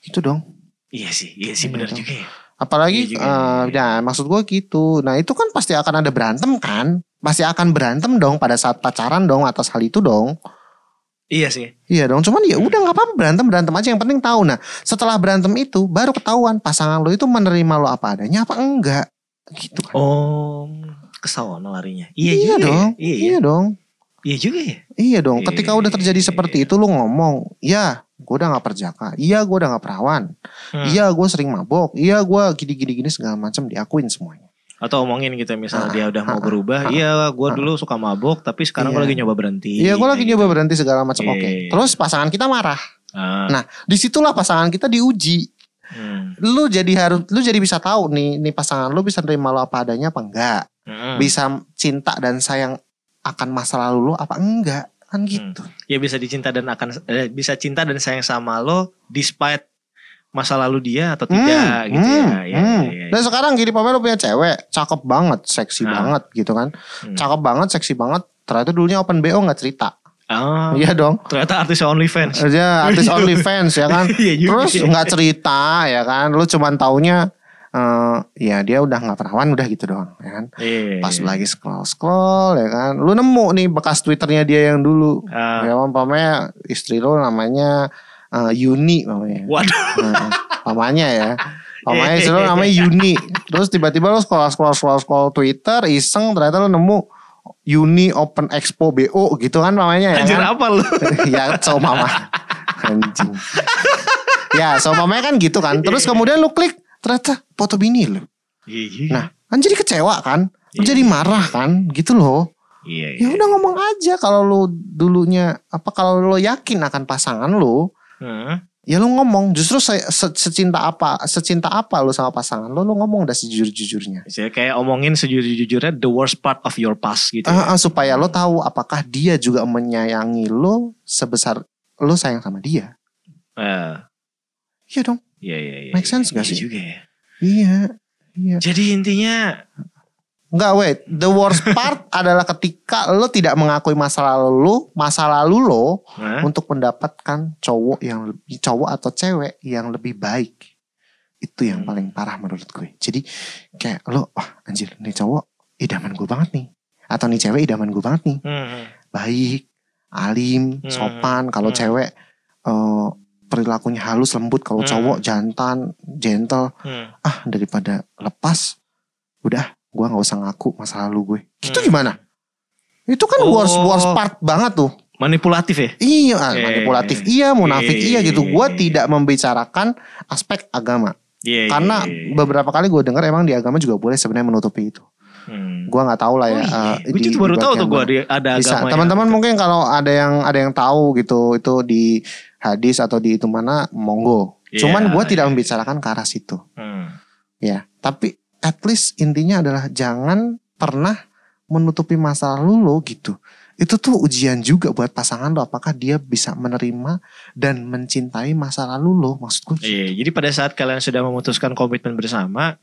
itu dong. Iya sih, iya sih Iya benar juga ya. Apalagi Iya juga, eh, iya. ya maksud gue gitu. Nah, itu kan pasti akan ada berantem kan? Pasti akan berantem dong pada saat pacaran dong atas hal itu dong. Iya sih. Iya dong, cuman ya udah nggak apa-apa berantem berantem aja yang penting tahu. Nah setelah berantem itu baru ketahuan pasangan lo itu menerima lo apa adanya apa enggak gitu kan. Oh, kesawana larinya. Iya, iya juga dong, Ya. Iya, iya, iya. dong, Iya juga ya. iya dong. Ketika udah terjadi Iya. seperti itu lo ngomong, ya gue udah nggak perjaka, iya gue udah nggak perawan, Hmm. iya gue sering mabok, iya gue gini gini gini segala macam diakuin semuanya. Atau omongin gitu misalnya Ah, dia udah mau ah, berubah. ah, Iya, gue ah. dulu suka mabok, tapi sekarang gue Iya. lagi nyoba berhenti. Iya gue lagi nyoba gitu. berhenti segala macam. Oke, Iya. terus pasangan kita marah. Ah, Nah di situlah pasangan kita diuji. hmm. Lu jadi harus, lu jadi bisa tahu nih, nih pasangan lu bisa nerima lo apa adanya apa enggak. Mm-mm. Bisa cinta dan sayang akan masa lalu lo apa enggak kan gitu. Ya bisa dicinta dan akan eh, bisa cinta dan sayang sama lo despite masa lalu dia atau tidak gitu ya. hmm, Ya, hmm. ya, ya, Dan sekarang gini Pamela punya cewek, cakep banget, seksi Ah. banget gitu kan. Hmm. Cakep banget, seksi banget. Ternyata dulunya open BO nggak cerita. Ah, Iya dong. ternyata artis OnlyFans. Dia artis OnlyFans ya kan. Iya. Terus nggak cerita ya kan. Lu cuman taunya eh ya dia udah nggak perawan udah gitu doang ya kan. Iya, Pas iya. lagi scroll scroll ya kan. Lu nemu nih bekas twitternya dia yang dulu. Ah, Ya pampamnya istri lu namanya eh, Yuni namanya. waduh. Nah, pamannya ya. Pamannya istri lu namanya Yuni. Terus tiba-tiba scroll scroll scroll scroll Twitter iseng ternyata lu nemu Uni Open Expo BO gitu kan namanya ya Anjir kan? apa lu? ya so mama anjing ya so mamanya kan gitu kan terus kemudian lu klik ternyata foto bini lu Iya, iya. nah kan jadi kecewa kan lu Iya. jadi marah kan gitu loh Iya, ya iya. udah ngomong aja kalau lu dulunya apa kalau lu yakin akan pasangan lu Hmm. ya lu ngomong justru se- se- secinta apa secinta apa lu sama pasangan lu lu ngomong udah sejujur-jujurnya Jadi kayak omongin sejujur-jujurnya the worst part of your past gitu. ya. Ah, ah, supaya lo tahu apakah dia juga menyayangi lo sebesar lo sayang sama dia iya dong iya, iya, iya. Make sense gak Iya sih? juga ya. iya iya Jadi intinya Enggak wait The worst part adalah ketika lo tidak mengakui masa lalu lo Masa lalu lo Hah? Untuk mendapatkan cowok yang lebih Cowok atau cewek yang lebih baik Itu yang Hmm. paling parah menurut gue Jadi kayak lo Wah anjir nih cowok idaman gue banget nih Atau nih cewek idaman gue banget nih Hmm. Baik Alim Hmm. Sopan Kalau Hmm. cewek eh, Perilakunya halus lembut Kalau Hmm. cowok jantan Gentle Hmm. ah daripada lepas udah gua nggak usah ngaku masa lalu gue gitu Hmm. gimana itu kan Oh. worst worst part banget tuh Manipulatif ya? iya ah, Eh. manipulatif iya munafik Eh. iya gitu gua tidak membicarakan aspek agama Iya. karena iya, iya. beberapa kali gue dengar emang di agama juga boleh sebenarnya menutupi itu Hmm. gua nggak tahu lah Oh ya iya. eh, Gue di- juga baru tahu tuh gue ada, ada bisa agama teman-teman mungkin kalau ada yang ada yang tahu gitu itu di hadis atau di itu mana monggo Iya, cuman gua tidak iya. membicarakan ke arah situ Hmm. Ya, tapi at least intinya adalah jangan pernah menutupi masa lalu lo gitu. Itu tuh ujian juga buat pasangan lo apakah dia bisa menerima dan mencintai masa lalu lo maksud gue. gitu. Iya, jadi pada saat kalian sudah memutuskan komitmen bersama,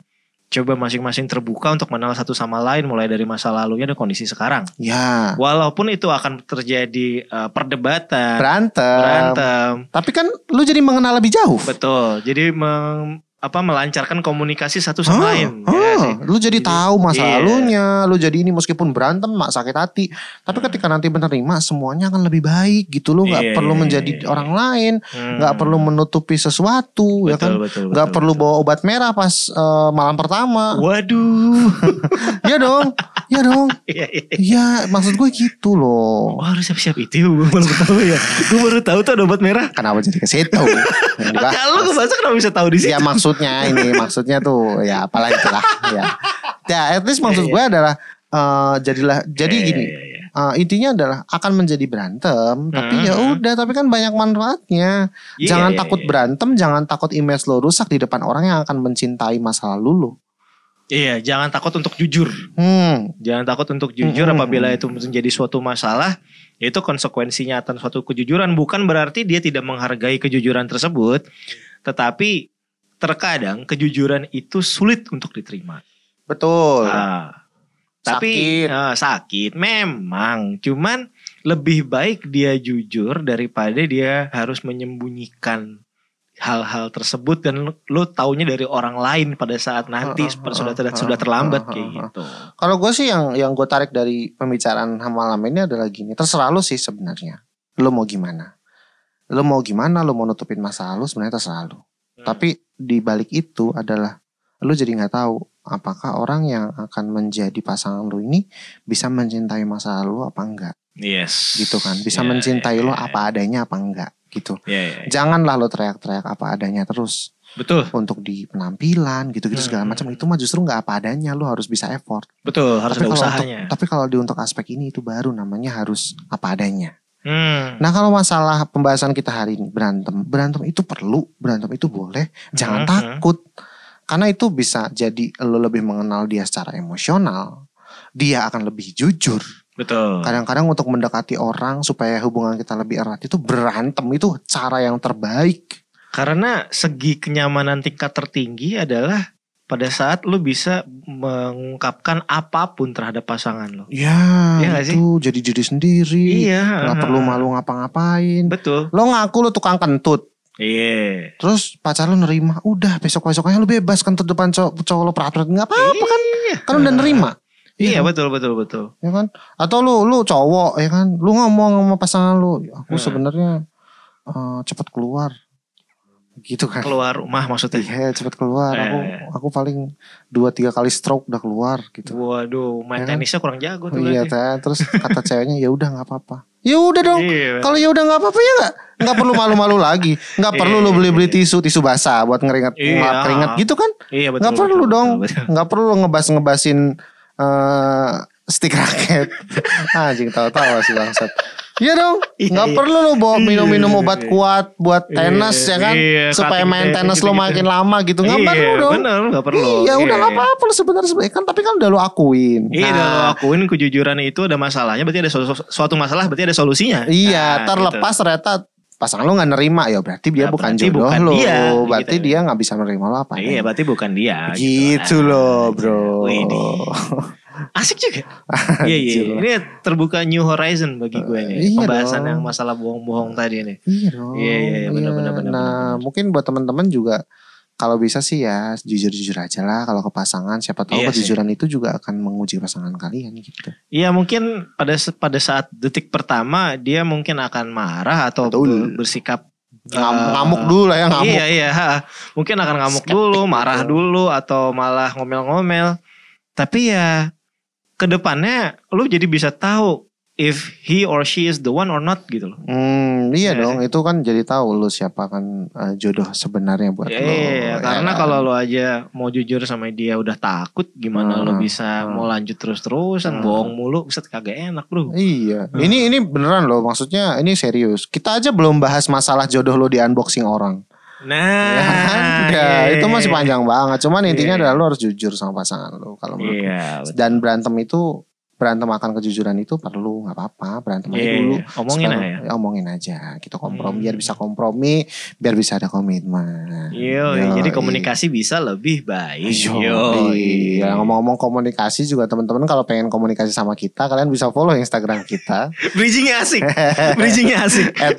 coba masing-masing terbuka untuk mengenal satu sama lain mulai dari masa lalunya dan kondisi sekarang. Ya, Walaupun itu akan terjadi eh, perdebatan, berantem. berantem, Tapi kan lu jadi mengenal lebih jauh. betul. Jadi mem- apa melancarkan komunikasi satu sama Ah, lain. ah, ya nggak sih? lu jadi Jadi, tahu masa iya. lalunya, lu jadi ini meskipun berantem mak sakit hati, tapi Hmm. ketika nanti menerima semuanya akan lebih baik gitu lu nggak Iya, perlu iya, menjadi iya, iya. orang lain, Hmm. nggak perlu menutupi sesuatu ya kan. betul, betul, nggak betul, perlu betul. bawa obat merah pas eh, malam pertama. Waduh. Iya dong, iya dong. Iya, iya. Iya, maksud gue gitu loh. Wah harus siap-siap itu ya, gue baru tahu ya. Gue baru tahu tuh ada obat merah. Kenapa jadi ke situ? Kalau gue baca kenapa bisa tahu di situ? Ya maksudnya ini, maksudnya tuh ya apalah itulah. ya. Ya, at least maksud Iya, gue adalah eh, jadilah jadi Iya, gini. iya, iya. eh, intinya adalah akan menjadi berantem, tapi ya Hmm. udah, tapi kan banyak manfaatnya. Iya, jangan iya, takut iya. berantem, jangan takut image lo rusak di depan orang yang akan mencintai masa lalu lo. Iya, jangan takut untuk jujur. Hmm, Jangan takut untuk jujur Mm-mm. apabila itu menjadi suatu masalah. Itu konsekuensinya atas suatu kejujuran. Bukan berarti dia tidak menghargai kejujuran tersebut. Tetapi terkadang kejujuran itu sulit untuk diterima. betul. Ah. Tapi Sakit. ah, sakit memang. Cuman lebih baik dia jujur daripada dia harus menyembunyikan hal-hal tersebut dan lu, lu taunya dari orang lain pada saat nanti Uh, uh, sudah uh, sudah, uh, sudah terlambat uh, uh, kayak uh. gitu. Kalau gue sih yang yang gue tarik dari pembicaraan malam ini adalah gini, terserah lu sih sebenarnya. Lu mau gimana? Lu mau gimana? Lu mau nutupin masa lalu sebenarnya terserah lu. Hmm. Tapi di balik itu adalah lu jadi nggak tahu apakah orang yang akan menjadi pasangan lu ini bisa mencintai masa lalu apa enggak Yes. gitu kan. Bisa Ya, mencintai ya, lu ya, apa adanya apa enggak gitu. Ya, ya, ya. Janganlah lu teriak-teriak apa adanya terus Betul, untuk di penampilan gitu-gitu segala Hmm. macam itu mah justru nggak apa adanya lu harus bisa effort. betul harus Tapi ada usahanya. Untuk, tapi kalau di untuk aspek ini itu baru namanya harus apa adanya. Hmm. Nah kalau masalah pembahasan kita hari ini berantem, berantem itu perlu, berantem itu boleh, jangan Mhm. takut. Karena itu bisa jadi lo lebih mengenal dia secara emosional. Dia akan lebih jujur. betul. Kadang-kadang untuk mendekati orang supaya hubungan kita lebih erat itu berantem itu cara yang terbaik. Karena segi kenyamanan tingkat tertinggi adalah pada saat lu bisa mengungkapkan apa pun terhadap pasangan lo. Ya, Iya nggak sih? itu jadi diri sendiri. Iya. Nggak perlu malu ngapa-ngapain. Betul. Lo ngaku lo tukang kentut. Iya. Terus pacar lo nerima, udah besok besoknya lo bebas kentut depan cowok, cowok lo perhatian nggak apa-apa kan? Iya. Kan udah nerima. Iya kan? betul betul betul. ya kan? Atau lu lu cowok ya kan? Lu ngomong sama pasangan lu, aku Hmm. sebenarnya eh, cepat keluar. Gitu kan. Keluar rumah maksudnya. Iya, cepat keluar. Aku Eh. aku paling dua tiga kali stroke udah keluar gitu. Waduh, main Ya kan? tenisnya kurang jago tuh Iya, teh. terus kata ceweknya ya udah nggak apa-apa. Ya udah dong. Iya. Kalau ya udah nggak apa-apa ya nggak nggak perlu malu-malu lagi. Nggak perlu lu beli-beli tisu tisu basah buat ngeringat Iya. keringat gitu kan? Iya betul. Nggak perlu betul, dong. betul, betul. Nggak perlu ngebas-ngebasin eh stick raket. Anjing tahu-tahu sih bangsat. Iya dong, Iya, nggak iya. perlu lu bawa Iya, minum-minum obat kuat buat tenis ya kan, supaya main tenis lu gitu-gitu. makin lama gitu. Nggak perlu dong. Bener, nggak perlu. Iya udah nggak apa-apa lu sebenarnya sebenarnya kan, tapi kan udah lu akuin. Iya, Nah, udah lo akuin kejujuran itu ada masalahnya, berarti ada su- suatu masalah, berarti ada solusinya. Iya, Nah, terlepas ternyata pasangan lu nggak nerima ya berarti dia Nah, bukan berarti jodoh bukan dia, berarti gitu. dia nggak bisa menerima lo apa gitu. Iya, berarti bukan dia. Gitu loh, bro. Widih. Asik juga. Iya, iya. Ini terbuka new horizon bagi gue nih. Iya Pembahasan dong. yang masalah bohong-bohong tadi nih. Iya dong. Iya, iya, iya, benar, Iya. Nah, benar. mungkin buat teman-teman juga kalau bisa sih ya jujur-jujur aja lah kalau ke pasangan siapa tahu Iya sih. kejujuran itu juga akan menguji pasangan kalian gitu. Iya mungkin pada pada saat detik pertama dia mungkin akan marah atau Betul. ber- bersikap Ngam- eh, ngamuk dulu lah ya ngamuk. Iya iya, ha. mungkin akan ngamuk Skeptik dulu, gitu. marah dulu atau malah ngomel-ngomel. Tapi ya ke depannya lu jadi bisa tahu if he or she is the one or not gitu loh. Hmm, iya Iya dong. Itu kan jadi tahu lu siapa kan eh, jodoh sebenarnya buat Iya, lo. iya, karena ya kalau kan? lo aja mau jujur sama dia udah takut, gimana lo Hmm, bisa hmm. mau lanjut terus-terusan Hmm. bohong mulu, bisa kagak enak bro. Iya, Hmm. ini ini beneran loh. Maksudnya ini serius. Kita aja belum bahas masalah jodoh lo di unboxing orang. Nah, Ya kan? Ya, iya, itu masih iya. panjang banget. Cuman intinya Iya. adalah lo harus jujur sama pasangan lo. Kalau menurut. Iya, betul. Dan berantem itu berantem akan kejujuran itu perlu nggak apa-apa berantem aja Iya, dulu iya. Omongin aja. ya, omongin aja kita kompromi Hmm. biar bisa kompromi biar bisa ada komitmen Yo, Yoi. jadi komunikasi bisa lebih baik. Yo, Yoi. iya. ngomong-ngomong komunikasi juga teman-teman kalau pengen komunikasi sama kita kalian bisa follow Instagram kita Bridgingnya asik. Bridgingnya asik. at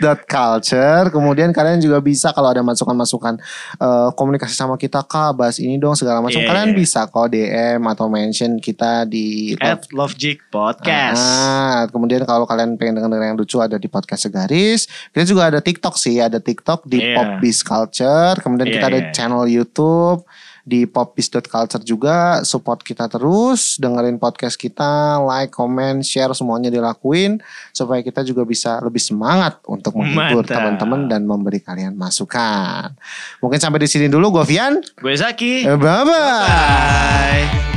popis.culture kemudian kalian juga bisa kalau ada masukan-masukan eh, komunikasi sama kita kak bahas ini dong segala macam Iya, kalian iya. bisa kok DM atau mention kita di At Love Jig Podcast. Ah, kemudian kalau kalian pengen denger yang lucu ada di podcast segaris. Kita juga ada TikTok sih, ada TikTok di Iya. Popbiz Culture. Kemudian Iya, kita ada iya. channel YouTube di popbiz.culture juga. Support kita terus, dengerin podcast kita, like, comment, share semuanya dilakuin supaya kita juga bisa lebih semangat untuk menghibur teman-teman dan memberi kalian masukan. Mungkin sampai di sini dulu, gue Vian. Gue Zaki. Bye bye. Bye.